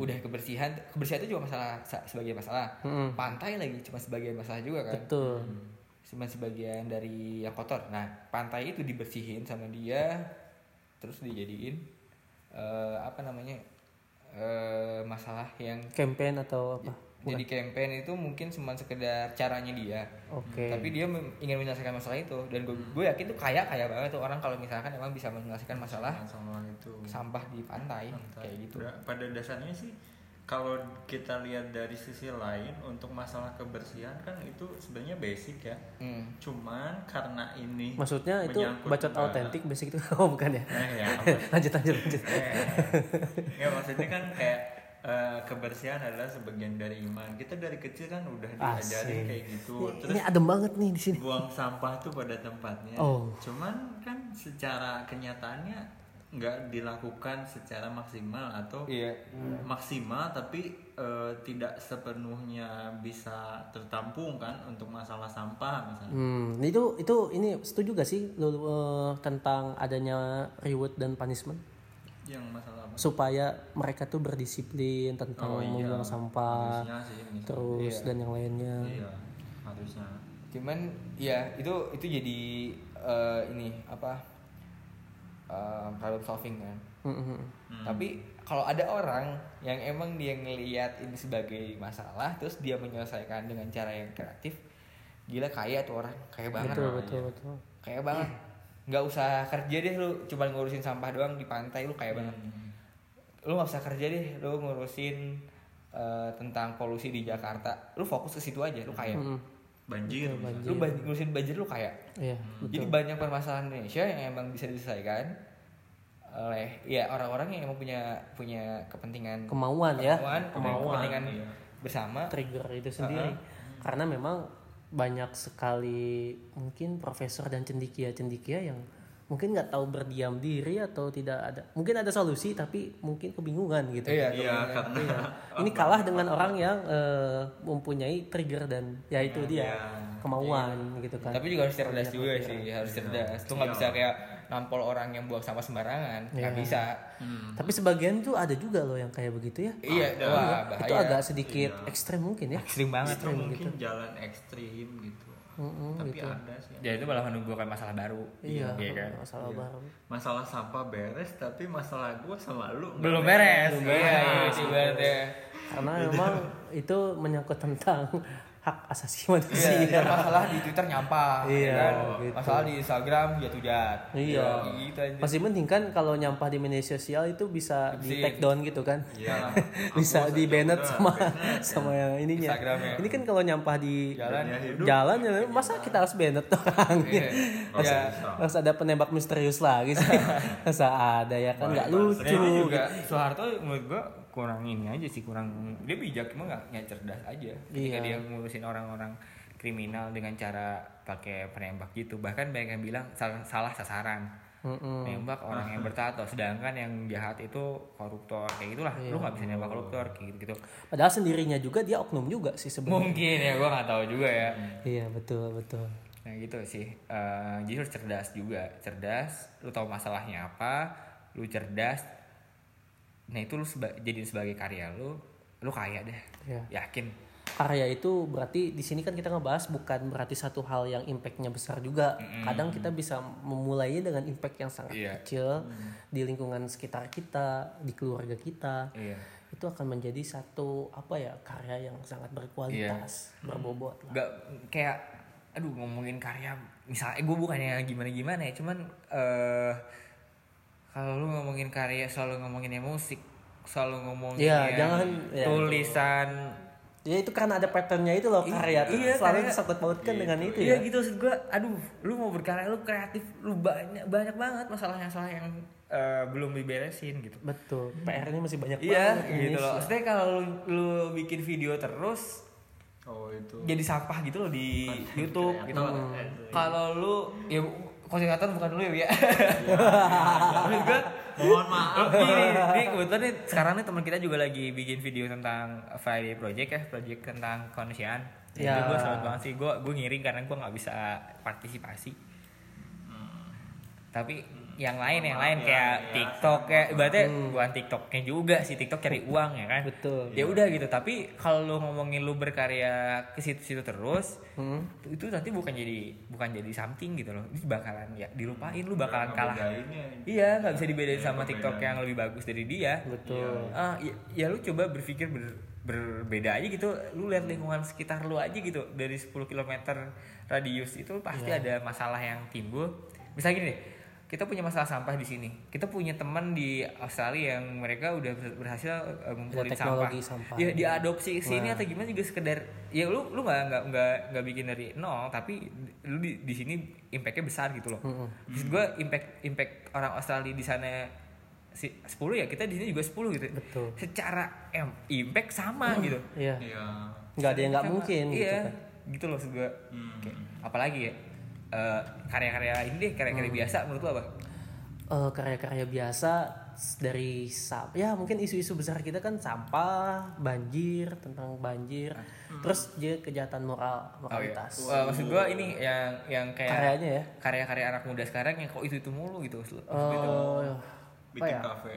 Udah kebersihan kebersihan itu juga masalah sa- sebagian masalah. Mm-mm. pantai lagi cuma sebagian masalah juga kan? Betul. Cuma sebagian dari yang kotor. Nah, pantai itu dibersihin sama dia, terus dijadiin eh, apa namanya eh, masalah yang campaign atau apa jadi campaign itu mungkin cuma sekedar caranya dia. oke Tapi dia ingin menyelesaikan masalah itu dan gue gue yakin tuh kaya kaya banget tuh orang kalau misalkan emang bisa menyelesaikan masalah sama itu. sampah di pantai, Pantai. kayak gitu. Pada- Pada dasarnya sih kalau kita lihat dari sisi lain untuk masalah kebersihan kan itu sebenarnya basic ya. Hmm. Cuman karena ini maksudnya itu menyangkut bacot autentik basic itu oh bukan ya Eh, ya, lanjut lanjut lanjut Eh, ya maksudnya kan kayak eh, kebersihan adalah sebagian dari iman. Kita dari kecil kan udah Asik. diajarin kayak gitu. ini, Terus ini adem banget nih di sini buang sampah tuh pada tempatnya. Oh. Cuman kan secara kenyataannya nggak dilakukan secara maksimal atau Iya. maksimal tapi eh, tidak sepenuhnya bisa tertampung kan untuk masalah sampah misalnya. Hmm, itu itu ini setuju gak sih lu eh, tentang adanya reward dan punishment Yang masalah apa? supaya mereka tuh berdisiplin tentang Oh, iya. membuang sampah sih terus Iya. dan yang lainnya. Iya, harusnya. Cuman ya itu itu jadi eh, ini apa eh, problem solving kan. Mm-mm. Hmm. Tapi kalau ada orang yang emang dia ngelihat ini sebagai masalah, terus dia menyelesaikan dengan cara yang kreatif, gila kaya tuh orang, kaya banget, Betul betul betul. kaya banget. Nggak usah kerja deh lu, cuma ngurusin sampah doang di pantai lu kaya banget. Hmm. Lu nggak usah kerja deh, lu ngurusin eh, tentang polusi di Jakarta, lu fokus ke situ aja, lu kaya. Mm-mm. Banjir. misalnya. Lu ban- ngurusin banjir lu kaya. Iya Jadi betul. banyak permasalahan Indonesia yang emang bisa diselesaikan oleh ya orang-orang yang emang punya punya kepentingan Kemauan ya, kemauan, kemauan. kepentingan iya. bersama. trigger itu sendiri. Karena memang banyak sekali mungkin profesor dan cendikia-cendikia yang mungkin nggak tahu berdiam diri atau tidak ada mungkin ada solusi tapi mungkin kebingungan gitu. Iya, Iya, karena Iya. Ini kalah dengan orang yang eh, mempunyai trigger dan ya itu dia Iya. kemauan gitu kan. Tapi juga harus cerdas juga sih, harus cerdas. Lu nggak Iya. bisa kayak nampol orang yang buang sama sembarangan, nggak Iya. bisa. Tapi sebagian tuh ada juga loh yang kayak begitu ya. Iya, Ada. wah bahaya. Itu agak sedikit ekstrem mungkin ya. ekstrim banget. itu mungkin jalan ekstrim gitu. Mm-mm, Tapi gitu. ada sih. Ya itu malah menimbulkan masalah baru. Iya, Iya kan? masalah baru. Masalah sampah beres tapi masalah gua sama lu Belum beres. Belum Iya, beres. iya, sih ibaratnya. Karena memang itu menyangkut tentang hak asasi Iya, manusia. iya, masalah di Twitter nyampah, Iya, ya kan? gitu. Masalah di Instagram jatuh-jat. Iya. gitu aja. Masih mending kan kalau nyampah di media sosial itu bisa di take down gitu kan. Iya. bisa di banned sama banned. sama yang ininya. Instagramnya. Ini kan kalau nyampah di Jalan. Hidup. jalan ya masa kita harus banned orang Iya. Masa, Ya. harus ada penembak misterius lagi sih. Masa ada ya kan nggak lucu. Ini juga Soeharto menurut gua kurang ini aja sih kurang dia bijak cuma nggak nggak cerdas aja ketika Iya. dia ngurusin orang-orang kriminal dengan cara pakai penembak gitu bahkan banyak yang bilang salah, salah sasaran Mm-mm. nembak orang yang bertato sedangkan yang jahat itu koruptor kayak gitulah Iya. lu nggak bisa nembak koruptor kayak gitu gitu Padahal sendirinya juga dia oknum juga sih sebenarnya. mungkin ya gua nggak tahu juga ya Iya betul betul. nah gitu sih Eh, jadi harus cerdas juga cerdas lu tahu masalahnya apa lu cerdas nah itu lu seba- jadiin sebagai karya lu lu kaya deh Iya. yakin Karya itu berarti di sini kan kita ngebahas bukan berarti satu hal yang impactnya besar juga. Kadang kita bisa memulainya dengan impact yang sangat Iya. kecil di lingkungan sekitar kita, di keluarga kita. iya Itu akan menjadi satu apa ya karya yang sangat berkualitas, berbobot lah. nggak kayak aduh ngomongin karya misalnya gue bukannya gimana gimana ya cuman eh kalau lu ngomongin karya selalu ngomonginnya musik selalu ngomongin Iya, yang jangan, ya, tulisan. Ya itu karena ada patternnya itu loh karya tuh. iya, selalu karya. disangkut pautkan dengan itu iya ya. gitu. Maksud gue aduh lu mau berkarya lu kreatif lu banyak banyak banget masalah-masalah yang eh, belum diberesin gitu. Betul. PR-nya masih banyak iya banget. gitu loh. Maksudnya kalau lu, lu bikin video terus oh itu. jadi sampah gitu loh di YouTube gitu kreator. kalau lu ya konservator bukan lu ya Maksud gue mohon maaf. Ini, ini kebetulan nih sekarang nih teman kita juga lagi bikin video tentang Friday Project ya project tentang kemanusiaan. Ya. itu gue selamat banget sih gue gue ngiring karena gue nggak bisa partisipasi. Tapi yang lain yang lain ya, kayak ya, TikTok ya ibaratnya bukan TikToknya juga sih TikTok cari uang ya kan? Betul. ya udah gitu tapi kalau lu ngomongin lu berkarya ke situ-situ terus Hmm. itu nanti bukan jadi bukan jadi something gitu loh. Ini bakalan ya dilupain lu bakalan kalah iya nggak bisa dibedain Iya, sama TikTok yang lebih bagus dari dia. Betul. ah ya, ya lu coba berpikir ber- berbeda aja gitu. Lu lihat lingkungan sekitar lu aja gitu dari 10 km radius itu pasti Iya. ada masalah yang timbul. Misalnya gini deh kita punya masalah sampah di sini kita punya teman di Australia yang mereka udah ber- berhasil uh, ngumpulin sampah. teknologi sampah. ya diadopsi ke sini Nah. atau gimana juga sekedar ya lu lu nggak nggak nggak nggak bikin dari nol tapi lu di di sini impactnya besar gitu loh Mm-mm. Maksud gue impact impact orang Australia di sana si 10 ya kita di sini juga 10 gitu. Betul. Secara em, impact sama gitu. Iya. Iya. Nggak ada yang nggak mungkin gitu Iya. kan. Gitu loh maksud gue. Hmm. Kayak, apalagi ya eh, karya-karya ini deh karya-karya Hmm. biasa menurut lo apa? Eh, karya-karya biasa dari ya mungkin isu-isu besar kita kan sampah, banjir, tentang banjir, terus dia kejahatan moral, Oh iya. moralitas. Wah, maksud gue ini yang yang kayak Karyanya ya. karya-karya anak muda sekarang yang kok itu itu mulu gitu. Maksud Oh, Bikin ya? kafe.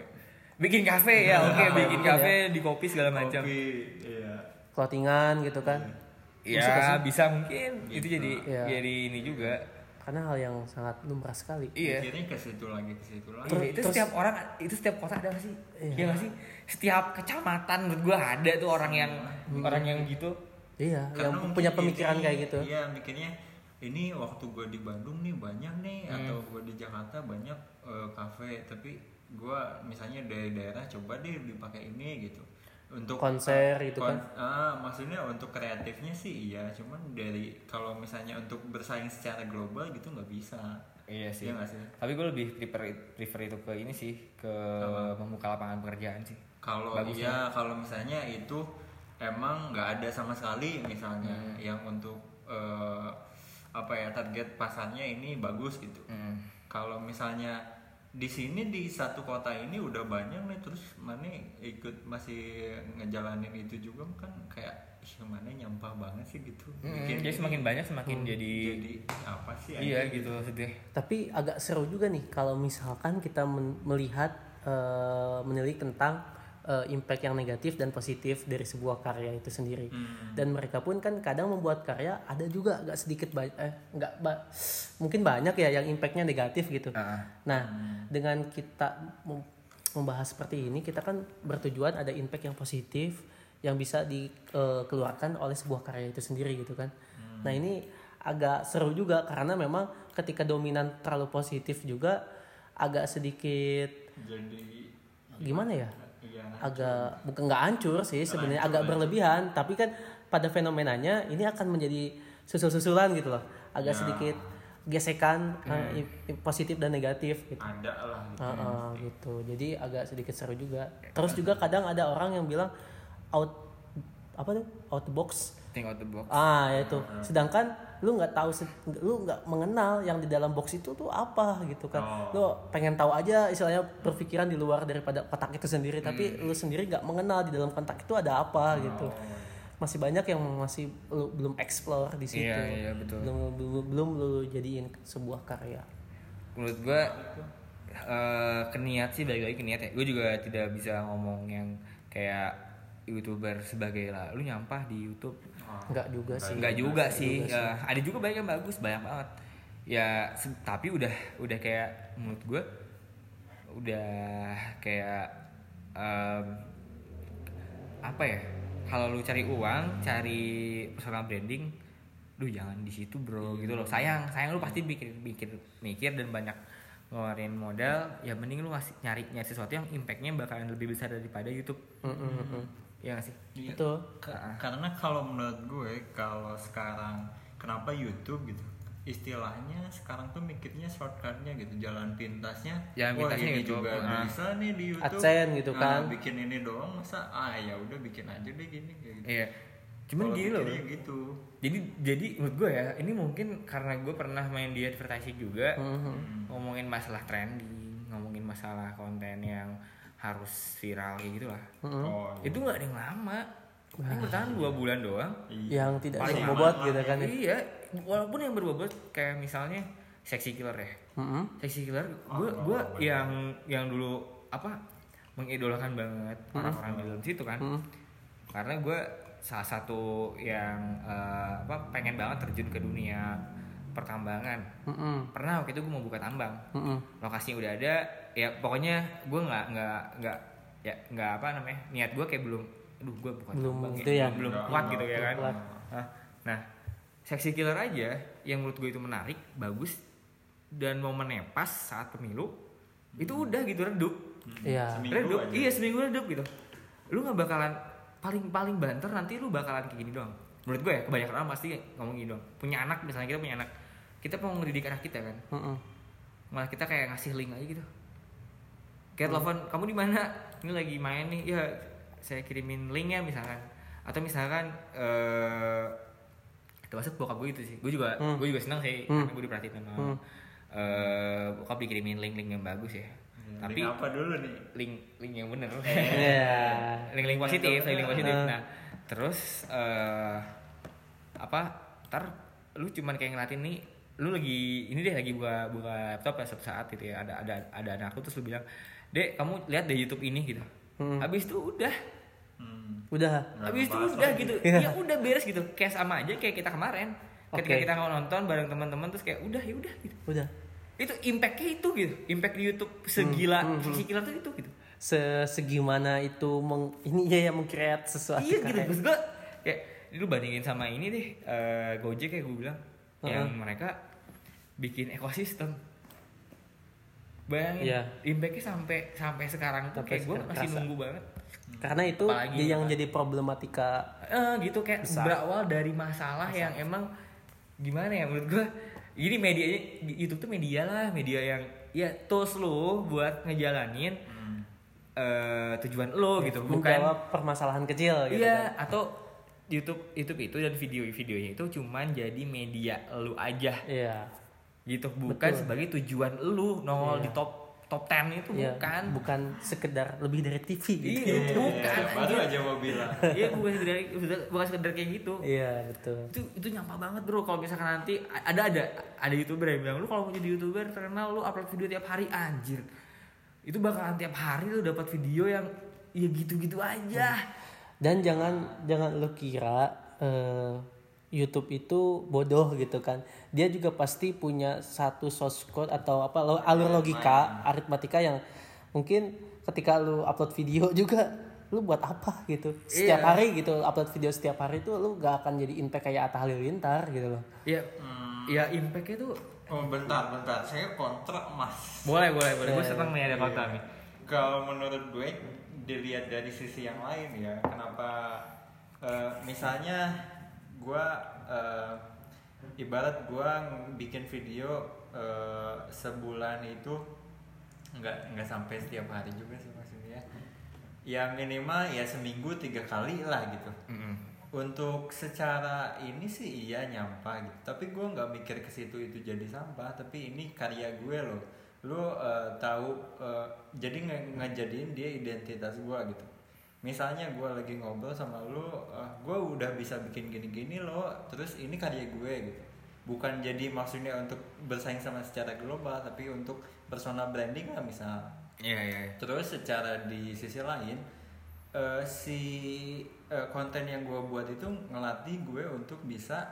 Bikin kafe ya, oke bikin Mungkin kafe di kopi segala macam. Kopi. Iya. Clothingan gitu kan. Nggak Ya sih? bisa mungkin itu jadi Iya. jadi ini juga. Karena hal yang sangat lumrah sekali. Iya. Akhirnya ke situ lagi ke situ lagi. Iya, itu terus- setiap orang itu setiap kota ada sih? Iya. Iya nggak sih? Setiap kecamatan menurut gua ada tuh orang yang orang yang gitu. Iya, Karena yang punya pemikiran ini- kayak gitu. Iya, mikirnya ini waktu gue di Bandung nih banyak nih Hmm. atau gue di Jakarta banyak eh, kafe tapi gue misalnya dari daerah coba deh dipakai ini gitu untuk Konser gitu kan. ah maksudnya untuk kreatifnya sih iya cuman dari kalau misalnya untuk bersaing secara global gitu nggak bisa Iya sih. Iya sih Tapi gue lebih prefer prefer itu ke ini sih ke membuka lapangan pekerjaan sih. kalau iya kalau misalnya itu emang nggak ada sama sekali misalnya Hmm. yang untuk eh, apa ya target pasarnya ini bagus gitu Hmm. kalau misalnya di sini di satu kota ini udah banyak nih terus mana ikut masih ngejalanin itu juga kan kayak mana nyampah banget sih gitu. Hmm, Bikin jadi semakin banyak semakin jadi, jadi apa sih iya gitu maksudnya. Tapi agak seru juga nih kalau misalkan kita men- melihat eh, menilik tentang eh, impact yang negatif dan positif dari sebuah karya itu sendiri. Hmm. Dan mereka pun kan kadang membuat karya ada juga agak sedikit ba- eh nggak ba- mungkin banyak ya yang impactnya negatif gitu. Ah, Nah, dengan kita mem- membahas seperti ini, kita kan bertujuan ada impact yang positif yang bisa dikeluarkan oleh sebuah karya itu sendiri gitu kan. Nah, ini agak seru juga karena memang ketika dominan terlalu positif juga agak sedikit jadi gimana ya? Iya Agak bukan nggak hancur sih sebenarnya agak berlebihan, tapi kan pada fenomenanya ini akan menjadi susul-susulan gitu loh. Agak Ya. sedikit gesekan eh, i- i- positif dan negatif gitu. ada lah gitu. Heeh, gitu. Jadi agak sedikit seru juga. Terus juga kadang ada orang yang bilang out apa tuh? Out the box think out the box ah ya itu sedangkan lu nggak tahu lu nggak mengenal yang di dalam box itu tuh apa gitu kan. Lu pengen tahu aja istilahnya berpikiran di luar daripada kotak itu sendiri tapi lu sendiri nggak mengenal di dalam kotak itu ada apa gitu. Masih banyak yang masih lu belum explore di situ. Iya, iya, betul. belum belum belum lu jadiin sebuah karya. Menurut gua eh keniat sih balik lagi ke niat ya. Gue juga tidak bisa ngomong yang kayak youtuber sebagai lah. Lu nyampah di YouTube nggak juga sih Enggak juga sih. Ya, ada juga banyak yang bagus, banyak banget. Ya, tapi udah udah kayak menurut gue udah kayak em, apa ya? Kalau lu cari uang, cari personal branding, duh jangan di situ bro gitu loh. Sayang, sayang lu pasti mikir mikir mikir dan banyak ngeluarin modal. Ya mending lu ngasih nyari nyari sesuatu yang impactnya bakalan lebih besar daripada YouTube. Mm, mm, mm, mm. Ya nggak sih? Iya. Betul. Ka- karena kalau menurut gue kalau sekarang kenapa YouTube gitu istilahnya sekarang tuh mikirnya shortcutnya gitu jalan pintasnya Jalan wah pintasnya ini gitu, juga ah. bisa nih di YouTube AdSense gitu Nah, kan. bikin ini doang masa ah ya udah bikin aja deh gini kayak gitu Iya. Cuman gini loh. gitu jadi jadi menurut gue ya ini mungkin karena gue pernah main di advertising juga Mhm. ngomongin masalah trending ngomongin masalah konten yang harus viral kayak gitulah Mm-mm. oh itu nggak ada yang lama ini bertahan dua bulan doang iya. yang tidak Paling berbobot gitu kan ya. iya walaupun yang berbobot kayak misalnya seksi killer ya Mm-mm. seksi killer gue oh, gue oh, yang yang dulu apa mengidolakan banget orang-orang di dalam situ kan Mm-mm. karena gue salah satu yang eh, apa pengen banget terjun ke dunia pertambangan Mm-mm. pernah waktu itu gue mau buka tambang Mm-mm. lokasinya udah ada ya pokoknya gue nggak nggak nggak ya nggak apa namanya niat gue kayak belum aduh gue bukan Belum tambang itu ya. belum Nggak- kuat nggak gitu ya kan kuat. nah, seksi killer aja yang menurut gue itu menarik bagus dan momennya pas saat pemilu itu udah gitu redup Iya. Seminggu redup aja. iya seminggu redup gitu lu nggak bakalan paling paling banter nanti lu bakalan kayak gini doang menurut gue ya kebanyakan orang pasti ngomong gini doang punya anak misalnya kita punya anak kita mau ngedidik anak kita kan Mm-mm. malah kita kayak ngasih link aja gitu kayak telepon kamu di mana? Ini lagi main nih. Ya saya kirimin linknya misalkan. Atau misalkan eh termasuk bokap gue itu sih. Gue juga Hmm. gue juga senang sih Hmm. karena gue diperhatiin sama Hmm. eh bokap dikirimin link-link yang bagus ya. Tapi Link apa dulu nih? Link link yang bener. Iya. link-link positif link-link positif. Ah. nah terus eh apa ntar lu cuman kayak ngeliatin nih lu lagi ini deh lagi buka buka laptop ya suatu saat gitu ya. Ada ada ada anak lu terus lu bilang dek kamu lihat deh YouTube ini gitu Hmm. habis itu udah hmm. Udah. Habis itu udah lagi. gitu Iya. ya udah beres gitu kayak sama aja kayak kita kemarin ketika Oke. kita mau nonton bareng teman-teman terus kayak udah ya udah gitu Udah. itu impactnya itu gitu impact di YouTube segila Hmm, hmm, killer tuh itu gitu Se segimana itu meng ini ya yang mengcreate sesuatu iya gitu karya. maksud gue kayak lu bandingin sama ini deh eh, Gojek kayak gue bilang yang Heeh. mereka bikin ekosistem bayangin Iya. impactnya sampai sampai sekarang tuh kayak gue masih kerasa. nunggu banget Karena itu Apalagi dia yang kan. jadi problematika eh gitu kayak Besar. berawal dari masalah yang emang gimana ya menurut gue jadi medianya di YouTube tuh media lah media yang ya tools lu buat ngejalanin eh, tujuan lo gitu bukan permasalahan kecil gitu Iya, kan. atau YouTube YouTube itu dan video-videonya itu cuman jadi media lu aja Iya. Gitu, bukan Betul. sebagai tujuan lu nongol Iya. di top top 10 itu Iya, bukan. bukan sekedar lebih dari TV gitu. Iya, bukan. baru aja mau bilang Iya, bukan sekedar bukan sekedar kayak gitu. Iya, betul. Itu itu nyampah banget, Bro. Kalau misalkan nanti ada ada ada YouTuber yang bilang lu kalau mau jadi YouTuber terkenal lu upload video tiap hari anjir. Itu bakalan tiap hari lu dapat video yang ya gitu-gitu aja. Dan jangan jangan lu kira eh, YouTube itu bodoh gitu kan. Dia juga pasti punya satu source code atau apa lo- alur logika, aritmatika yang mungkin ketika lu upload video juga lu buat apa gitu. Setiap Iya. hari gitu upload video setiap hari itu lu gak akan jadi impact kayak Atta Halilintar gitu loh. Ya, ya impact-nya tuh oh bentar bentar saya kontrak mas boleh boleh boleh gue Iya, seneng nih ada konten nih kalau menurut gue dilihat dari sisi yang lain ya kenapa eh, misalnya gue eh, ibarat gue bikin video eh, sebulan itu nggak nggak sampai setiap hari juga sih maksudnya. Ya minimal ya seminggu tiga kali lah gitu. Mm-mm. untuk secara ini sih iya nyampah gitu. Tapi gue nggak mikir ke situ itu jadi sampah. Tapi ini karya gue loh. Lu eh, tahu eh, jadi nge ngejadiin dia identitas gue gitu misalnya gue lagi ngobrol sama lu eh, gue udah bisa bikin gini-gini loh terus ini karya gue gitu bukan jadi maksudnya untuk bersaing sama secara global tapi untuk personal branding lah misal Iya iya. iya. Terus secara di sisi lain eh, si eh, konten yang gue buat itu ngelatih gue untuk bisa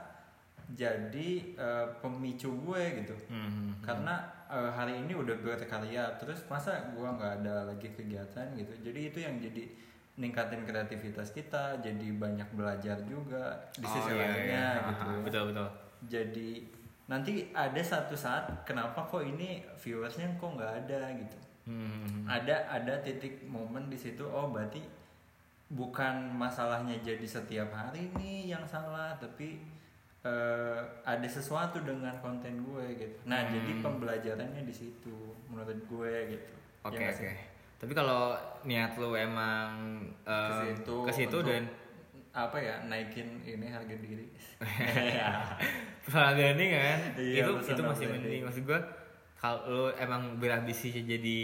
jadi eh, pemicu gue gitu. Hmm. Karena eh, hari ini udah berkarya, terus masa gue nggak ada lagi kegiatan gitu. Jadi itu yang jadi ningkatin kreativitas kita, jadi banyak belajar juga di Oh, sisi iya, lainnya iya. gitu. Ah, Betul betul. Jadi nanti ada satu saat kenapa kok ini viewersnya kok nggak ada gitu Hmm. ada ada titik momen di situ oh berarti bukan masalahnya jadi setiap hari nih yang salah tapi eh, ada sesuatu dengan konten gue gitu nah Hmm. jadi pembelajarannya di situ menurut gue gitu Oke Ya nggak oke. sih? Tapi kalau niat lu emang situ ke situ dan apa ya naikin ini harga diri. Personal branding kan? Iya, itu itu masih mending. Maksud gua kalau lu emang berambisi jadi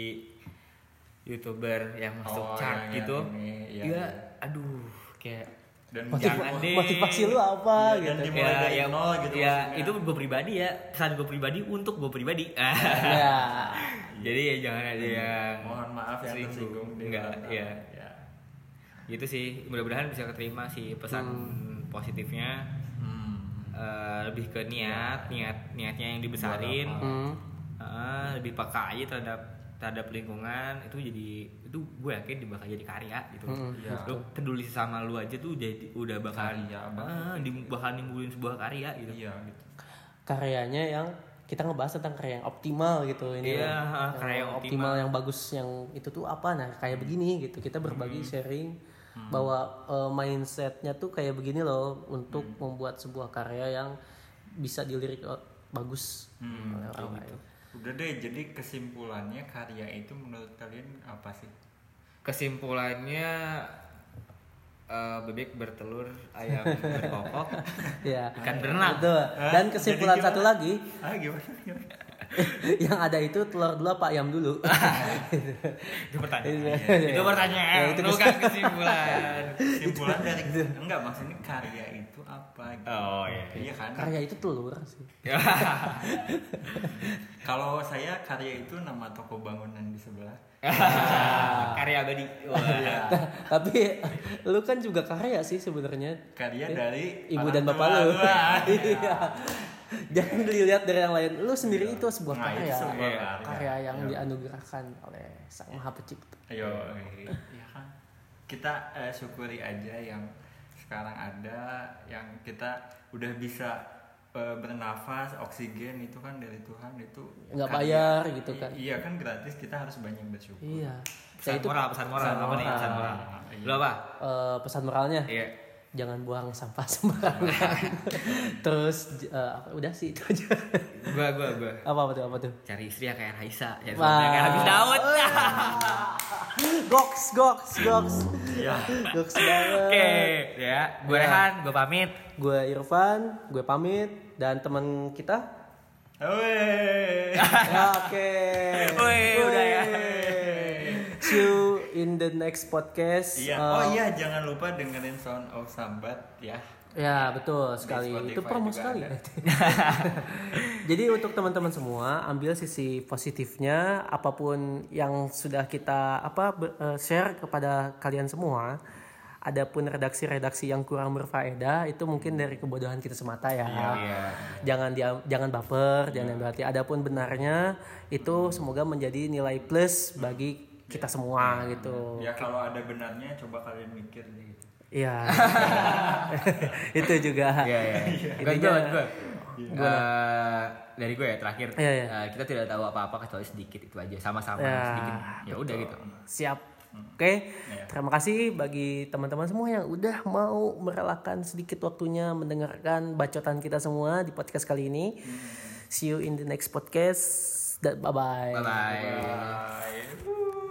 youtuber yang masuk Oh, chart yang- gitu ini, iya, ya iya. aduh kayak dan Motiv- Jangan deh. motivasi lu apa Iya, dan gitu. dimulai dari ya, nol gitu ya maksudnya. itu gue pribadi ya. Pesan gue pribadi untuk gue pribadi. Ya. Jadi ya jangan ada yang mohon maaf yang tersinggung enggak ya ya. Gitu sih. Mudah-mudahan bisa keterima sih pesan positifnya. Hmm. Eh, lebih ke niat niat niatnya yang dibesarin? Hmm. Eh, lebih peka aja terhadap terhadap lingkungan itu jadi itu gue yakin bakal jadi karya gitu. Hmm, iya. lu peduli sama lu aja tuh jadi udah bakal Karya ah, di- bakal nimbulin sebuah karya gitu. Iya gitu. Karyanya yang kita ngebahas tentang karya yang optimal gitu ini. Iya, loh. karya yang optimal optimal. yang bagus yang itu tuh apa? Nah kayak begini gitu. Kita berbagi sharing bahwa eh, mindsetnya tuh kayak begini loh untuk membuat sebuah karya yang bisa dilirik eh, bagus. Oleh orang lain. Udah deh jadi kesimpulannya karya itu menurut kalian apa sih? Kesimpulannya eh, bebek bertelur ayam berkokok ya ikan berenang. Betul. dan kesimpulan satu lagi ah gimana, gimana? yang ada itu telur dulu apa ayam dulu. Itu pertanyaan. Iya. itu pertanyaan. Ya, itu bukan kesimpulan. Kesimpulan dari enggak maksudnya karya itu apa gitu. oh iya iya. Kan? Karya itu telur sih. Kalau saya karya itu nama toko bangunan di sebelah. Karya abadi. Wah. Iya. tapi lu kan juga karya sih sebenarnya. Karya dari ibu dan bapak lu. iya jangan dilihat dari yang lain lu sendiri itu sebuah Nah, itu karya sebuah Iya. karya. karya yang Iya. dianugerahkan oleh sang maha pencipta Ayo, ya kan. Kita eh, syukuri aja yang sekarang ada, yang kita udah bisa eh, bernafas, oksigen itu kan dari Tuhan itu. Nggak bayar gitu kan. Iya kan gratis, kita harus banyak bersyukur. iya pesan saya itu moral pesan moral pesan apa nih pesan moral. moral Iya. lu apa eh, pesan moralnya iya jangan buang sampah sembarangan. Terus apa- udah sih itu aja. Gua gua gua. Apa apa tuh apa tuh? Cari istri yang kayak Raisa. Ya kayak habis Daud. Goks goks goks. Iya. goks banget. Oke ya. Gue Ya. Rehan gue pamit. Gue Irfan gue pamit. Dan teman kita? Weh. Ya, oke. Wih, udah ya. see you in the next podcast Iya. Eh, Oh iya, jangan lupa dengerin Sound of Sambat ya. Ya betul sekali Spotify itu promo sekali. Jadi untuk teman-teman semua ambil sisi positifnya apa pun yang sudah kita apa eh, share kepada kalian semua. Adapun redaksi-redaksi yang kurang berfaedah itu mungkin dari kebodohan kita semata ya. Iya. Jangan dia jangan baper, jangan ambil hati. Adapun benarnya itu semoga menjadi nilai plus bagi kita semua gitu. Ya kalau ada benarnya coba kalian mikir deh gitu. Iya. itu juga. Iya, iya. Gue, gue. Eh, dari gue ya terakhir. Iya, iya. Eh, kita tidak tahu apa-apa kecuali sedikit itu aja. Sama-sama Ya, sedikit. Ya udah gitu. Siap. Oke, Iya. terima kasih bagi teman-teman semua yang udah mau merelakan sedikit waktunya mendengarkan bacotan kita semua di podcast kali ini. See you in the next podcast. Dan bye-bye. Bye-bye. Bye.